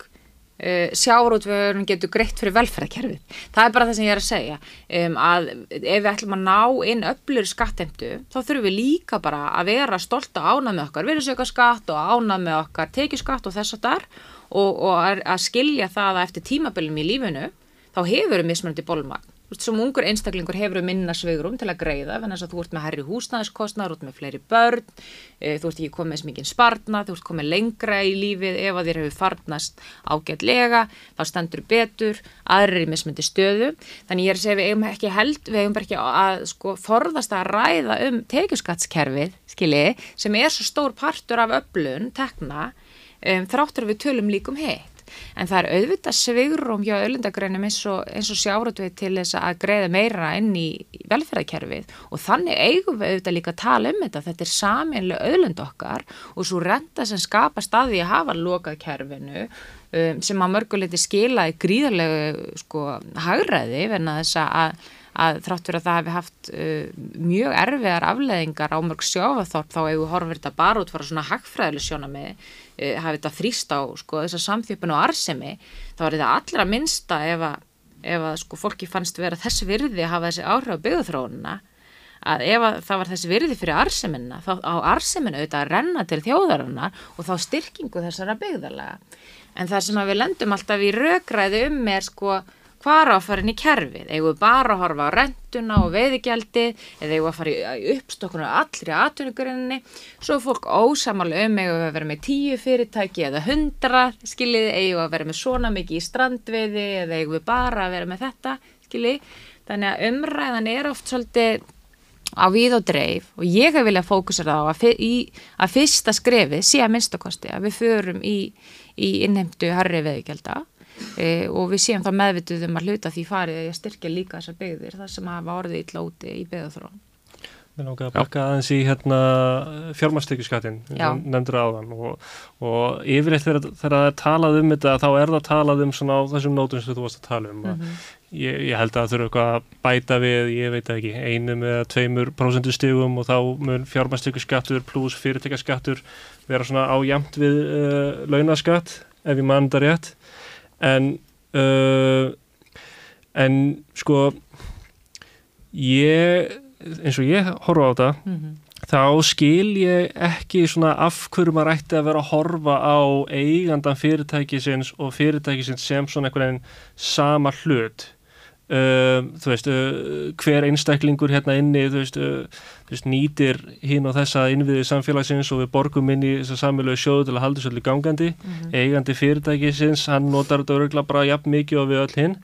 Uh, sjárótvöðurinn getur greitt fyrir velferðarkerfið. Það er bara það sem ég er að segja um, að ef við ætlum að ná inn öflur skattemtu þá þurfum við líka bara að vera stolt að ánað með okkar virðsöka skatt og ánað með okkar tekjuskatt og þess að þar og, og að, skilja það að eftir tímabölum í lífinu þá hefur við mismunandi bólmagn. Sem ungur einstaklingur hefur minna svegrum til að greiða, þannig að þú ert með herri húsnæðiskostnar, þú ert með fleiri börn, e, þú ert ekki komið með mikið spartna, þú ert komið lengra í lífið ef að þér hefur farnast ágætlega, þá stendur betur, aðrir í mismundi stöðu. Þannig ég er að segja við eigum ekki held, við eigum ekki að sko forðast að ræða um tekjuskattskerfið, skilji, sem er svo stór partur af öflun, tekna, um, þráttur við tölum líkum heitt en það er auðvitað svigrum hjá öllundagreinum eins og, og sjáratvið til þess að greiða meira inn í velferðarkerfið. Og þannig eigum við auðvitað líka að tala um þetta, þetta er saminlega öllund okkar og svo renta sem skapast að því að hafa lokað kerfinu um, sem að mörguleiti skilaði gríðarlegu sko hagræði verna þess að að þrátt fyrir að það hefði haft uh, mjög erfiðar afleðingar á mörg sjáfaþorp þá hefur horfið þetta bara út fyrir svona hagfræðileg sjóna með uh, hafið þetta þrýst á sko, þessa samþjöpun og arsemi þá er þetta allra minnsta ef að, ef að sko, fólki fannst vera þessi virði að hafa þessi áhrif á byggðuþróunina að ef að það var þessi virði fyrir arsemina þá á arsemina auðvitað að renna til þjóðarinnar og þá styrkingu þessara byggðarlega en það sem að við lendum alltaf í rökræði um er sko hvað á að fara inn í kerfið, eigum við bara að horfa á rentuna og veiðigjaldi eða eigum við að fara í uppstokkuna allri aðtunugurinnni, svo er fólk ósamalega um eigum við að vera með tíu fyrirtæki eða hundra, skiljið eigum við að vera með svona mikið í strandveiði eða eigum við bara að vera með þetta, skiljið þannig að umræðan er oft svolítið á við og dreif og ég hef viljað fókusera á að, í, að fyrsta skrefið sé að minnstakosti að við förum í, í innheimtu harri veðigjalda e, og við séum þá meðvituð um að hluta því farið að styrkja líka þessar byggðir þar sem hafa orðið illa úti í byggðarþróun. Mér langar að bakka aðeins í hérna fjármastekjuskattin, nefndur áðan og, og yfirleitt þegar, þegar það er talað um þetta þá er það talað um svona á þessum nótum sem þú varst að tala um mm -hmm. ég, ég held að það þurfa eitthvað að bæta við, ég veit ekki, einum eða tveimur prósentustegum og þá mun fjármastekjuskattur pluss fyrirtækaskattur vera svona ájamt við uh, launaskatt ef ég mann það rétt en uh, en sko ég eins og ég horfa á þetta mm -hmm. þá skil ég ekki svona af hverju maður ætti að vera að horfa á eigandan fyrirtækisins og fyrirtækisins sem svona einhvern veginn sama hlut um, þú veist, uh, hver einstaklingur hérna inni, þú veist, uh, þú veist nýtir hinn og þessa innviðið samfélagsins og við borgum inn í þess að samfélagi sjóðu til að halda svolítið gangandi eigandi fyrirtækisins, hann notar þetta örugla bara jafn mikið og við öll hinn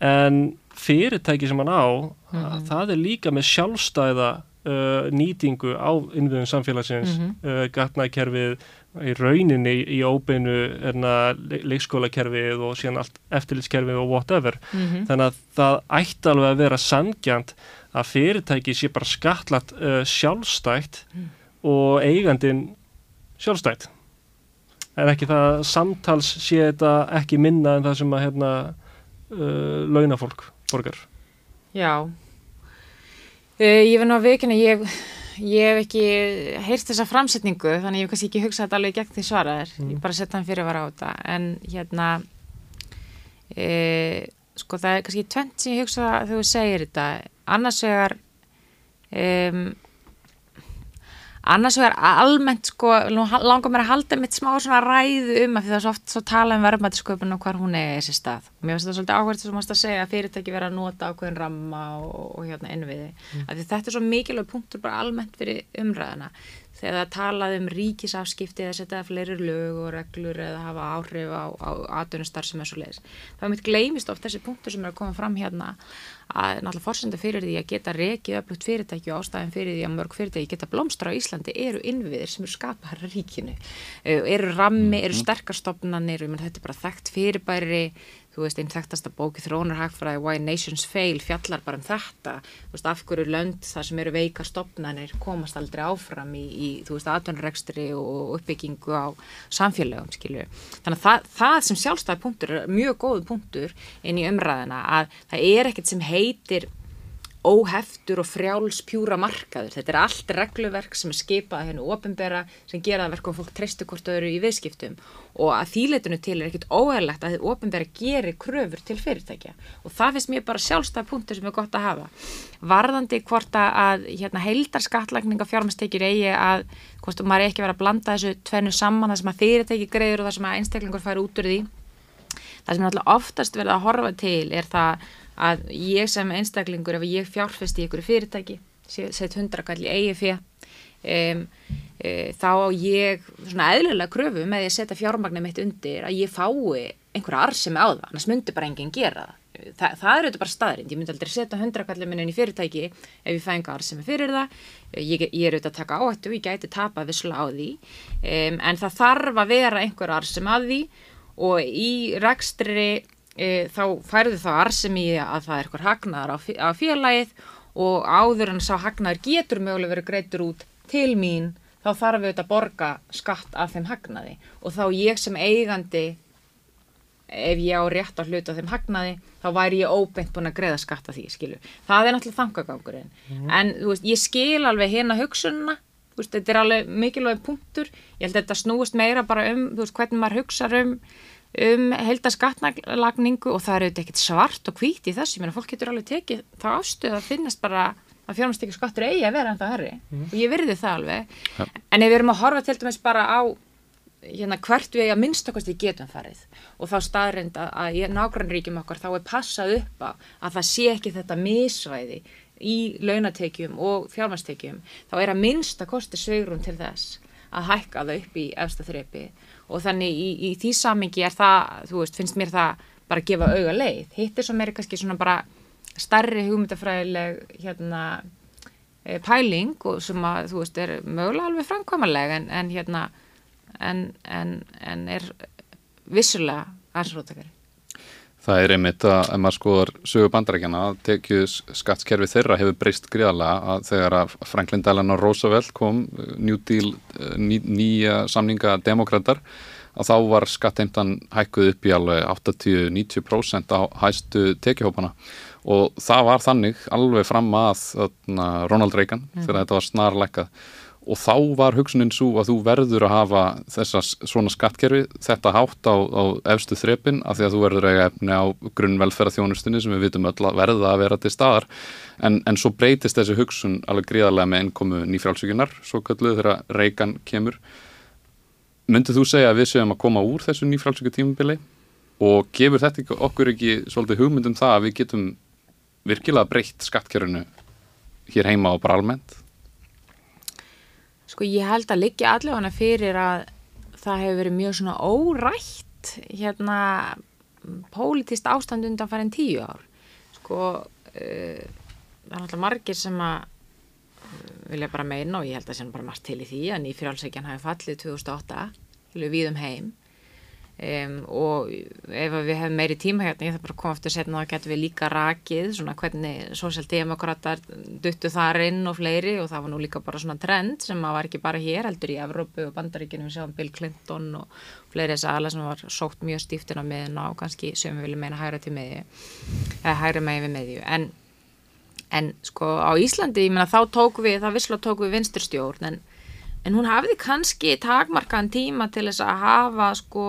en fyrirtæki sem hann á Mhm. það er líka með sjálfstæða uh, nýtingu á innviðum samfélagsins Mhm. uh, gatnakerfið í rauninni í óbeinu erna leikskólakerfið og síðan allt eftirlitskerfið og whatever Mhm. þannig að það ætti alveg að vera sangjant að fyrirtæki sé bara skatlat uh, sjálfstætt Mm. og eigandin sjálfstætt en ekki það samtals sé þetta ekki minna en það sem að hérna uh, launafólk borgar Já uh, Ég verð nú að veikina ég, ég hef ekki heyrt þessa framsetningu þannig ég hef kannski ekki hugsað þetta alveg gegn því svaraðir Mm. ég bara setja hann fyrir að vara á þetta. En hérna uh, sko það er kannski tvent sem ég hugsa þegar þú segir þetta. Annars vegar um, annars vegar almennt sko langar mér að halda mitt smá svona ræðu um að því það er svo oft svo tala um verðmættisköpun og hvar hún er þessi stað. Mér finnst það svolítið áhverð sem mást að segja að fyrirtæki vera að nota ákveðin ramma og, og hérna innviði. Mm. að þetta er svo mikilvæg punktur bara almennt fyrir umræðina þegar það talaði um ríkisafskipti eða setja fleiri lög og reglur eða hafa áhrif á, á atvinnustar sem er svo leiðis. Það mitt gleymist oft þessi punktur sem er að koma fram hérna að náttúrulega fórsönda fyrir því að geta rekið öflugt fyrirtæki og ástæðin fyrir því að mörg fyrirtæki geta blómstra á Íslandi eru innviðir sem eru skapaðar ríkinu. Eru rammi, eru sterkastofnanir, þetta er bara þekkt fyrirbæri þú veist, einn þekktasta bóki þrónarhagfræði Why Nations Fail fjallar bara um þetta. Þú veist, af hverju lönd þar sem eru veika stopnanir komast aldrei áfram í, í þú veist, atvinnurrekstri og uppbyggingu á samfélögum, skilju þannig að það, það sem sjálfstæði punktur er mjög góðu punktur inn í umræðina að það er ekkert sem heitir óheftur og frjáls pjúra markaður. Þetta er allt regluverk sem er skipað hennu ofinbera sem gera það verku að fólk treystu hvort þau eru í viðskiptum og að þýleitinu til er ekkit óæðilegt að þið ofinbera gerir kröfur til fyrirtækja og það finnst mér bara sjálfstæða punktur sem er gott að hafa. Varðandi hvort að hérna, heildar skattlagninga fjármastekjur eigi að hvort maður ekki verið að blanda þessu tvennu saman það sem að fyrirtæki greiður og það sem að einstaklingur fær út úr því. Það sem að ég sem einstaklingur ef ég fjárfesti í ykkur fyrirtæki set hundrakall í eigi fyrir um, e, þá á ég svona eðlulega kröfu með að setja fjármagnum mitt undir að ég fái einhverja arsemi á það, annars myndi bara enginn gera það. Þa, það er auðvitað bara staðrind, ég myndi aldrei setja hundrakallin minn inn í fyrirtæki ef ég fæ einhver arsemi fyrir það. Ég, ég er auðvitað að taka áhættu, ég gæti tapa vissla á því um, en það þarf að vera einhver arsemi að því og í rekstri e, þá færðu þá arsemi að það er eitthvað hagnaðar á, á félagið og áður en sá hagnaðar getur mögulega verið greitur út til mín þá þarf við auðvitað að borga skatt af þeim hagnaði og þá ég sem eigandi ef ég á rétt á hlutu af þeim hagnaði þá væri ég óbeint búin að greiða skatt af því skilu. það er náttúrulega þangagangurinn mm. en veist, ég skil alveg hérna hugsunna veist, þetta er alveg mikilvæg punktur ég held að þetta snúist meira bara um veist, hvernig maður hugsa um um heldaskattnagningu og það er auðvitað ekkert svart og hvít í þessu, ég meina fólk getur alveg tekið þá ástuð að finnast bara að fjármastekju skattur eigi að vera en það herri mm. og ég virði það alveg, ja. en ef við erum að horfa til dæmis bara á hérna hvert við að minnstakosti getum farið og þá staðrind að, í nágrannríkjum okkar þá er passað upp að það sé ekki þetta misvæði í launatekjum og fjármastekjum þá er að minnstakosti sveigrun til þess að hækka það upp í efsta þreipi og þannig í, í því samingi er það, þú veist, finnst mér það bara að gefa auga leið. Hitt er svo meiri kannski svona bara starri hugmyndafræðileg hérna e, pæling og sem að, þú veist, er mögulega alveg framkvæmaleg en, en hérna en, en, en er vissulega aðsrótakari. Það er einmitt að ef maður skoðar sögu bandarækjana að tekju skattskerfi þeirra hefur breyst gríðarlega að þegar að Franklin Delano Roosevelt kom New Deal, ný, nýja samninga demokrater að þá var skatteimtan hækkuð upp í alveg 80-90% á hæstu tekjuhópana og það var þannig alveg fram að Ronald Reagan mm. þegar þetta var snarleikað og þá var hugsunin svo að þú verður að hafa þessa svona skattkerfi þetta hátt á, á efstu þrepin af því að þú verður að efni á grunnvelferðarþjónustinni sem við vitum öll að verða að vera til staðar. En, en svo breytist þessi hugsun alveg gríðarlega með innkomu nýfrálsvíkunar svo kölluð þegar reykan kemur. Myndið þú segja að við séum að koma úr þessu nýfrálsvíku tímubili og gefur þetta okkur ekki svolítið hugmyndum það að við getum virkilega breytt skattkerfinu hér heima og bara almennt Sko ég held að liggja allavega fyrir að það hefur verið mjög svona órætt hérna pólitist ástand undan farin tíu ár. Sko uh, það er alltaf margir sem að uh, vilja bara meina og ég held að það sé bara margt til í því að nýfjálfsækjan hafi fallið 2008 við um heim Um, og ef við hefum meiri tíma hérna, ég þarf bara að koma eftir setna þá getum við líka rakið svona hvernig sósjaldemokrater duttu þar inn og fleiri og það var nú líka bara svona trend sem var ekki bara hér heldur í Evrópu og Bandaríkinu við sjáum Bill Clinton og fleiri þess aðla sem var sótt mjög stíftin á miðun og kannski sem við viljum meina hægra til miðju eða hægra megin við miðju. En, en sko á Íslandi ég menna þá tók við, það visslega tók við vinsturstjórn en, en hún hafiði kannski takmarkaðan tíma til þess að hafa sko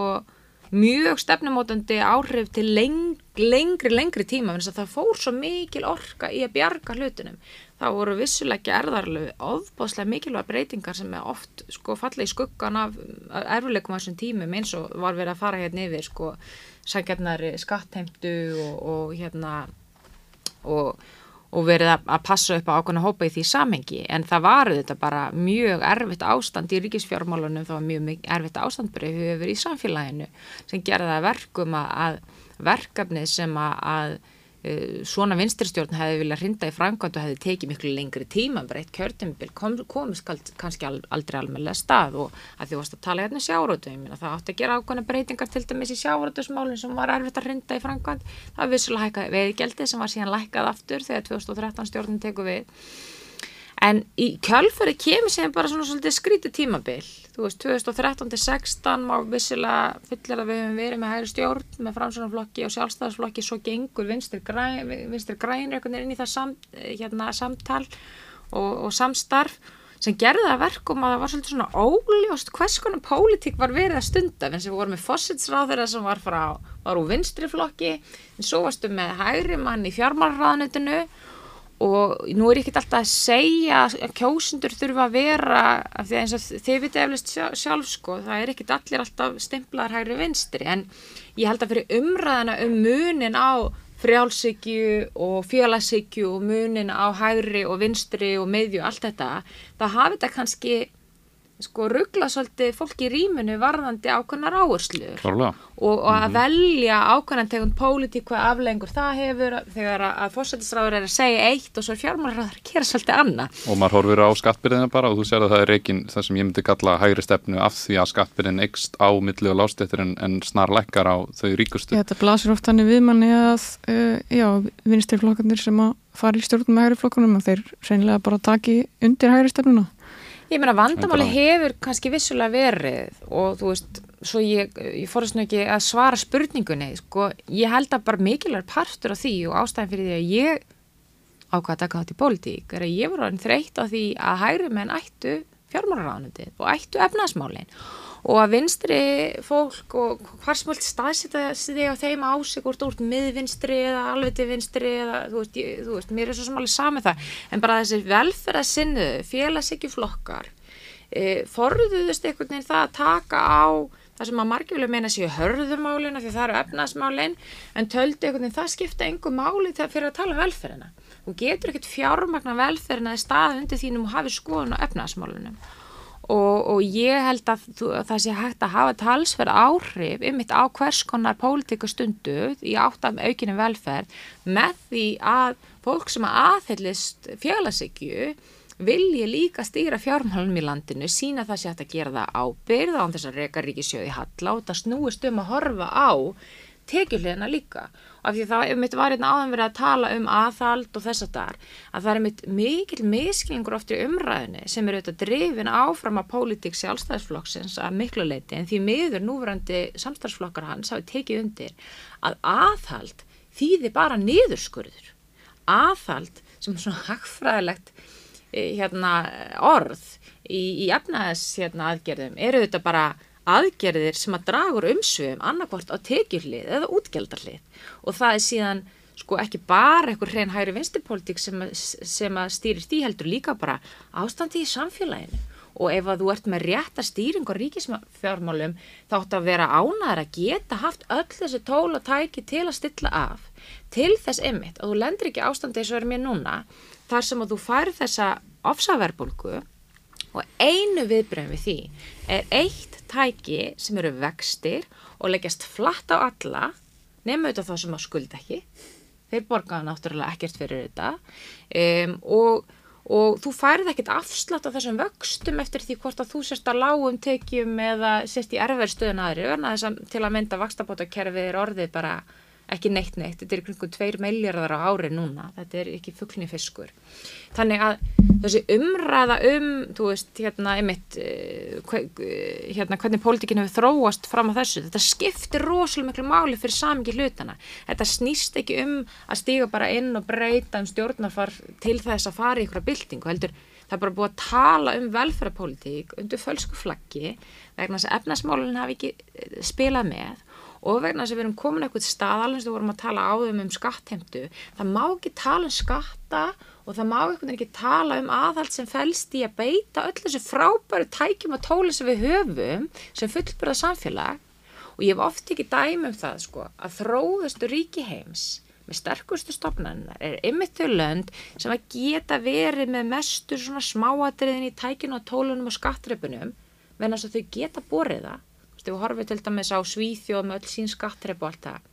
mjög stefnumótandi áhrif til leng, lengri, lengri tíma þannig að það fór svo mikil orka í að bjarga hlutunum. Það voru vissulegja erðarlegu ofbáslega mikilvæg breytingar sem er oft sko falla í skuggan af erfuleikum á þessum tímum eins og var verið að fara hérna yfir sko sækjarnari skattheimtu og, og hérna og og verið að passa upp á ákveðna hópa í því samhengi. En það var þetta bara mjög erfitt ástand í ríkisfjármálunum það var mjög erfitt ástand bara yfir í samfélaginu sem gerða verkum að verkefnið sem að Eh, svona vinstirstjórn hefði viljað hrinda í framkvæmt og hefði tekið miklu lengri tíma bara eitt kjörtumbil kom, komist kannski aldrei almenlega stað og að því varst að tala hérna sjárótum það átti að gera ákvæmna breytingar til dæmis í sjárótusmálinn sem var erfitt að hrinda í framkvæmt það var vissulega hækkað veðigjaldið sem var síðan lækkað aftur þegar 2013 stjórnum teku við en í kjálfari kemur sem bara svona svolítið skríti tímabil. Þú veist 2013-16 má vissilega fullir að við hefum verið með hægri stjórn með framsvonarflokki og sjálfstæðarsflokki svo gengur vinstir græn vinstir græn inn í það samt, hérna, samtal og, og samstarf sem gerði það verkum að það var svolítið svona óljóst hvers konar pólitík var verið að stunda. En sem við vorum með fósitsráður sem var frá, var úr vinstri flokki en svo varstu með hægri mann í fjármálraðnutinu og nú er ég ekki alltaf að segja að kjósundur þurfa að vera af því að eins og þið vitið eflust sjálf sko, það er ekki allir alltaf stimplaðar hægri vinstri. En ég held að fyrir umræðana um munin á frjálsíkju og félagsíkju og munin á hægri og vinstri og meðju og allt þetta, það hafi þetta kannski sko ruggla svolítið fólk í rýmunu varðandi ákveðnar áherslur og, og að mm -hmm. velja ákveðnan tegund pólitík hvað aflengur það hefur þegar að fórsættisráður er að segja eitt og svo er fjármálraður að gera svolítið annað. Og maður horfir á skattbyrðina bara og þú sér að það er reygin það sem ég myndi kalla hægri stefnu af því að skattbyrðin ekst á milli og lástættir en, en snar lekkar á þau ríkustu. Já, þetta blasir oft hannig við manni að uh, já, vinstirflokkarnir sem að fara í stjórnum með hægri flokkunum að þeir reynilega bara taki undir hægri stefnuna Ég meina vandamáli hefur kannski vissulega verið og þú veist, svo ég, ég fórist nú ekki að svara spurningunni, sko, ég held að bara mikilvægur partur af því og ástæðin fyrir því að ég ákvaða að taka þátt í pólitík er að ég voru þreytt á því að hægri menn ættu fjármálaráðnandi og ættu efnaðsmálinn og að vinstri fólk og hvar smöld staðsita þig á þeim ásik úr miðvinstri eða alveg til vinstri eða þú veist, ég, þú veist mér er svo smáli samið það. En bara þessi velferðarsinnu félagsíkjuflokkar e, forðuðust einhvern veginn það að taka á það sem að margjölu meina séu hörðumálina því það eru efnaðsmálin en töldu einhvern veginn það skipta einhver máli fyrir að tala um velferðina. Og getur ekkert fjármagna velferðina í stað undir þínum og hafi skoðun á efnaðsmálunum og, og ég held að, að það sé hægt að hafa talsverð áhrif ymitt á hvers konar pólitíku stundu í áttam aukinu velferð með því að fólk sem aðhyllist fjölasikju vilji líka stýra fjármálunum í landinu, sína það sé hægt að gera það ábyrð án þess að reyka ríkisjöði hall á þetta snúist um að horfa á tekjulegina líka af því það er mitt var einnig áðan verið að tala um aðhald og þess að það er að það er mitt mikil misklingur oft í umræðinu sem eru auðvitað drifin áfram að pólitík sjálfstæðisflokksins að miklu leiti en því miður núverandi samstæðisflokkar hans hafi tekið undir að aðhald þýði bara niðurskurður. Aðhald sem svona hagfræðilegt e, hérna, orð í, í efnaðis hérna, aðgerðum eru þetta bara aðgerðir sem að dragur umsvum annarkvort á tekjurlið eða útgjaldarlið og það er síðan sko ekki bara einhver hrein hægri vinstipolítik sem, sem að stýrir því heldur líka bara ástandi í samfélaginu. Og ef að þú ert með rétta stýring og ríkisfjármálum þá ætti að vera ánaður að geta haft öll þessi tól og tæki til að stilla af. Til þess ymmit að þú lendir ekki ástandi eins og er mér núna þar sem að þú fær þessa ofsaverbulgu og einu viðbröðum við því er eitt tæki sem eru vextir og leggjast flatt á alla nema auðvitað þá sem að skulda ekki. Þeir borgaða náttúrulega ekkert fyrir þetta. Um, og og þú færið ekkert afslátt á þessum vöxtum eftir því hvort að þú sérst að lágum tekjum eða sérst í erverðstöðun aðri til að mynda vakstabótakerfið er orðið bara ekki neitt neitt, þetta er kringum 2 miljardar á ári núna, þetta er ekki fugglinni fiskur. Þannig að þessi umræða um, þú veist, hérna, einmitt, eh, hérna, hvernig pólitíkinu hefur þróast fram á þessu, þetta skiptir rosalega miklu máli fyrir samingi hlutana. Þetta snýst ekki um að stíga bara inn og breyta um stjórnarfar til þess að fara í ykkur að byltingu, heldur, það er bara búið að tala um velferðarpólitík undir fölsku flaggi vegna þess að efnasmálun hafi ekki eh, spilað með og vegna þess að við erum komin eitthvað stað alveg sem við vorum að tala áðum um skattheimtu það má ekki tala um skatta og það má ekki tala um aðhald sem fælst í að beita öll þessu frábæru tækjum og tóli sem við höfum sem fullbyrða samfélag. Og ég hef oft ekki dæmi um það sko að þróðustu ríki heims með sterkustu stopnarinnar er ymmið þau lönd sem að geta verið með mestur svona smáatriðin í tækinu og tólunum og skattreipunum venast að þau geta borið það ef við horfum til dæmis á Svíþjóð með öll sín skattreip og allt það.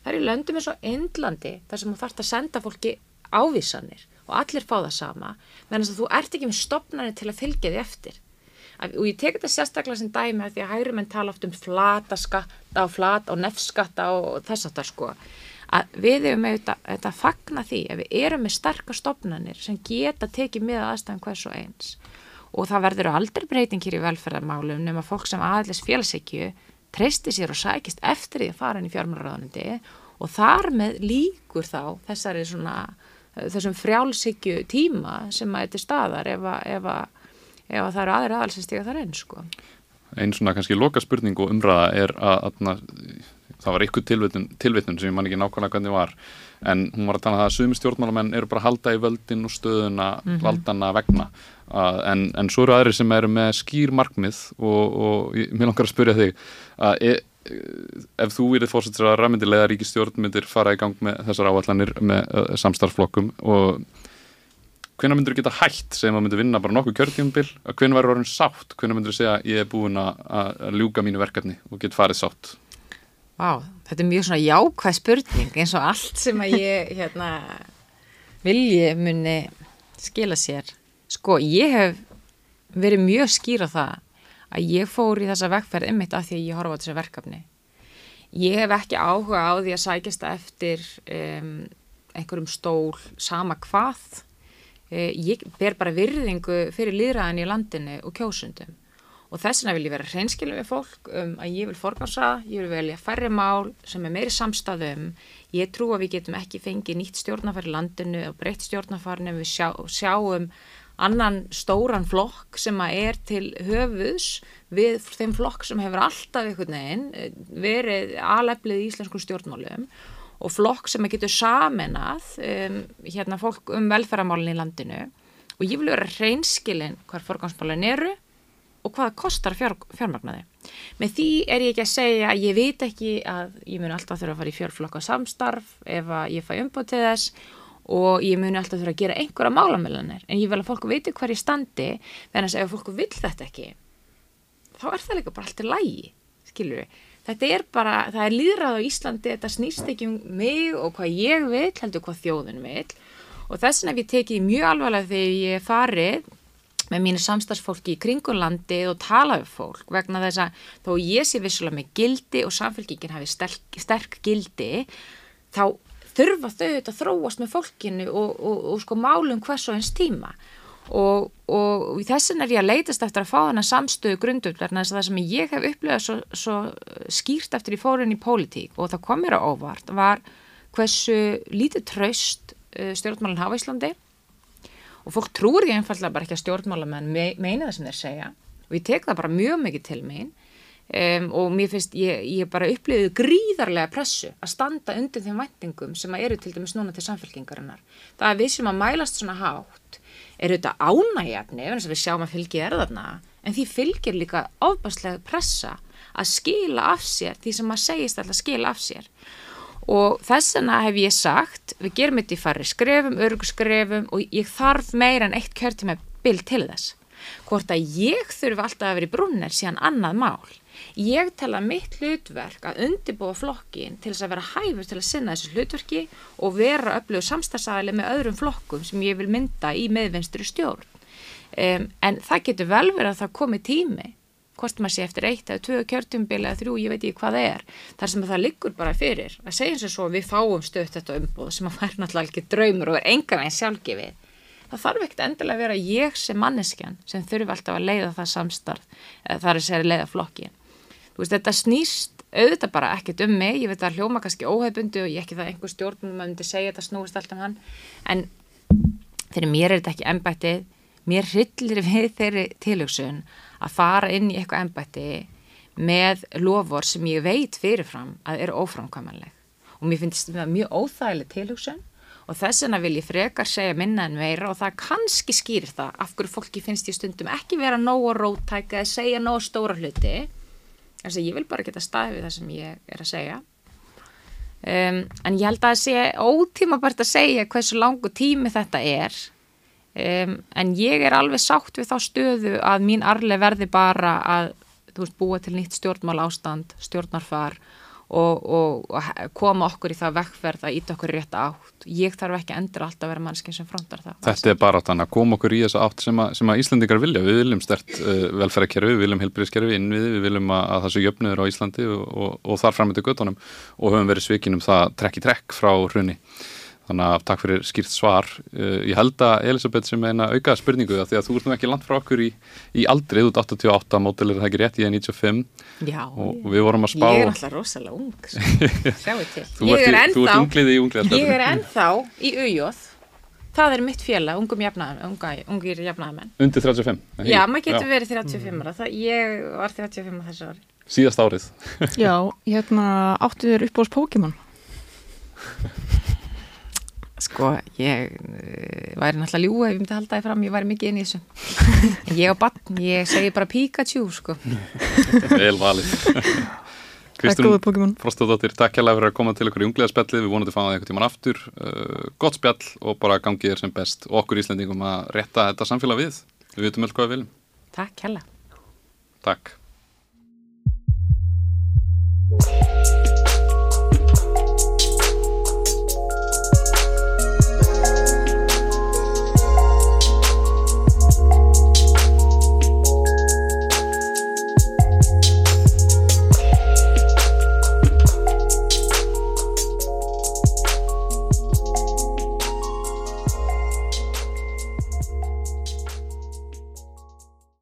Það er í löndum eins og Indlandi þar sem þú þarfst að senda fólki ávísanir og allir fá það sama meðan þú ert ekki með stopnarnir til að fylgja því eftir. Og ég tek þetta sérstaklega sem dæmi að því að hægri menn tala oft um flata skatta og flata og nefnskatta og þess að það sko. Að við hefum auðvitað að fagna því að við erum með starka stopnarnir sem geta tekið með aðstæðan hvers og eins og það verður aldrei breytingir í velferðarmálum nema fólk sem aðlis félagsækju treysti sér og sækist eftir því að fara inn í fjármálaráðanundi og þar með líkur þá þessari svona þessum frjálsíkju tíma sem að þetta staðar ef að, ef að, ef að það eru aðri aðal sem stiga þar einn sko. Einn svona kannski loka spurning og umræða er að, að það var ykkur tilvitun sem ég man ekki nákvæmlega hvernig var en hún var að tala um það að sumi stjórnmálamenn eru bara að halda í völdin og stöðuna mm -hmm. valdana vegna en, en svo eru aðri sem eru með skýr markmið og, og ég, mér langar að spyrja þig að e, ef þú verið fórsettur að ræmyndilega ríkistjórn myndir fara í gang með þessar áallanir með uh, samstarflokkum og hvernig myndur þú geta hægt sem að myndur vinna bara nokkuð kjörtjumbil hvernig verður orðin sátt, hvernig myndur þú segja ég er búin að ljúka mínu verkefni og get farið sátt Vá, þetta er mjög svona jákvæð spurning eins og allt sem að ég hérna, vilji muni skila sér. Sko, ég hef verið mjög skýr á það að ég fór í þessa vekkferð ymmit af því að ég horfa á þessu verkefni. Ég hef ekki áhuga á því að sækjast eftir um, einhverjum stól sama hvað. Uh, ég ber bara virðingu fyrir líðræðin í landinu og kjósundum og þess vegna vil ég vera hreinskilin við fólk um að ég vil forgansa, ég vil velja færri mál sem er meiri samstæðum ég trú að við getum ekki fengið nýtt stjórnafar í landinu og breytt stjórnafar nefnum við sjá, sjáum annan stóran flokk sem að er til höfus við þeim flokk sem hefur alltaf einhvern veginn eh, verið aleflið í íslensku stjórnmálum og flokk sem að getur saminað um, hérna fólk um velferðarmálinn í landinu og ég vil vera hreinskilin hver forgansmálinn eru og hvaða kostar fjár, fjármagnaði. Með því er ég ekki að segja að ég veit ekki að ég mun alltaf þurfa að fara í fjárflokka samstarf ef að ég fæ umbúið til þess og ég mun alltaf þurfa að gera einhverja málamillanir en ég vil að fólku veitu hver ég standi þess að ef fólku vil þetta ekki þá er það líka bara alltaf lægi, skilur við. Þetta er bara, það er líðrað á Íslandi, þetta snýst ekki um mig og hvað ég vil, heldur hvað þjóðun vil og þess vegna hef ég tekið mjög alvarlega þegar ég farið með mínu samstagsfólki í kringulandi og tala um fólk vegna þess að þó ég sé vissulega með gildi og samfélkingin hafi sterk, sterk gildi þá þurfa þau þetta þróast með fólkinu og, og, og sko málum hvers og eins tíma. Og, og þessin er ég að leytast eftir að fá þennan samstöðu grundum verna þess að það sem ég hef upplegað svo, svo skýrt eftir í fórun í pólitík og það kom mér á óvart var hversu lítið traust uh, stjórnmálinn hafa Íslandi. Og fólk trúir ég einfallega bara ekki að stjórnmálamenn me meina það sem þeir segja. Og ég tek það bara mjög mikið til mín um, og mér finnst ég, ég bara upplifið gríðarlega pressu að standa undir þeim væntingum sem eru til dæmis núna til samfélkingarinnar það að við sem að mælast svona hátt er auðvitað ánægjafni ef við sjáum að fylgi er þarna en því fylgir líka ofbáslega pressa að skila af sér því sem maður segist alltaf að skila af sér. Og þess vegna hef ég sagt við gerum þetta í farri skrefum, örguskrefum og ég þarf meira en eitt kjörtíma bil til þess. Hvort að ég þurfi alltaf að vera í brunner síðan annað mál ég tel að mitt hlutverk að undibúa flokkin til þess að vera hæfur til að sinna þessu hlutverki og vera upplöfu samstagsæli með öðrum flokkum sem ég vil mynda í meðvinstri stjórn. Um, en það getur vel verið að það komi tími hvort maður sé eftir eitt eða tvö kjörtumbili eða þrjú, ég veit ekki hvað það er þar sem það liggur bara fyrir. Að segja eins og svo við fáum stöðt þetta umbúð sem að fær náttúrulega ekki draumur og er engan veginn sjálfgefið. Það þarf ekkert endilega að vera ég sem manneskjan sem þurfi alltaf að leiða það samstarf það er segja leiða flokkin veist þetta snýst auðvitað bara ekkert um mig, ég veit að hljóma kannski óhefbundi og ég ekki það einhver stjórnum maður myndi segja þetta snúist allt um hann. En fyrir mér er þetta ekki ennbættið mér hryllir við þeirri tilhugsun að fara inn í eitthvað ennbætti með lofur sem ég veit fyrirfram að eru óframkvæmanleg. Og mér finnst þetta mjög óþægileg tilhugsun. Og þess vegna vil ég frekar segja minna en meira og það kannski skýr það af hverju fólki finnst ég stundum ekki vera nógu rótæk eða segja nógu stóra hluti þess að ég vil bara geta staðið við það sem ég er að segja. Um, en ég held að það sé ótíma bara að segja hversu langu tími þetta er. Um, en ég er alveg sátt við þá stöðu að mín arle verði bara að veist, búa til nýtt stjórnmál ástand, stjórnarfar og, og, og koma okkur í það vekkferð að íta okkur rétt átt. Ég þarf ekki endur alltaf að vera mannskinn sem frontar það. Þetta er bara þannig að koma okkur í þessa átt sem að, sem að Íslandingar vilja, við viljum stert uh, velferðarkerfi, við viljum helbriðskerfi innvið, við viljum að, að það sé jöfnöður á Íslandi og, og þar fram með göttunum og höfum verið svikinum það trekk í trekk frá hrunni Þannig að takk fyrir skýrt svar. Uh, ég held að Elisabeth sem eina auka spurningu það því að þú ert nú ekki land frá okkur í, í aldrið út 88, mótil er það ekki rétt, ég er 95 Já, og við vorum að spá... Ég er alltaf rosalega ung, sjáu til. Þú ert, ennþá, þú ert unglið í unglið. Ég er ennþá í auðjóð, það er mitt félag, ungum jafnaðamenn, ungir jafnaðamenn. Undir 35? Já, maður getur Já. verið 35 ára, það, ég var 35 þessu ári. Síðast árið? Já, hérna áttu þér upp á Pokémon. Sko, ég uh, væri náttúrulega ljúa ef ég myndi halda það fram, ég væri mikið inn í þessu. ég á bann, ég segi bara Pikachu, sko. Vel valið. Kristún Frostadóttir, takk hjá fyrir að koma til okkur í unglega spjallið, við vonum að þið fáum það eitthvað tíman aftur. Uh, gott spjall og bara gangið þér sem best og okkur íslendingum að rétta þetta samfélag við. Við veitum öll hvað við viljum. Takk hjá. Takk.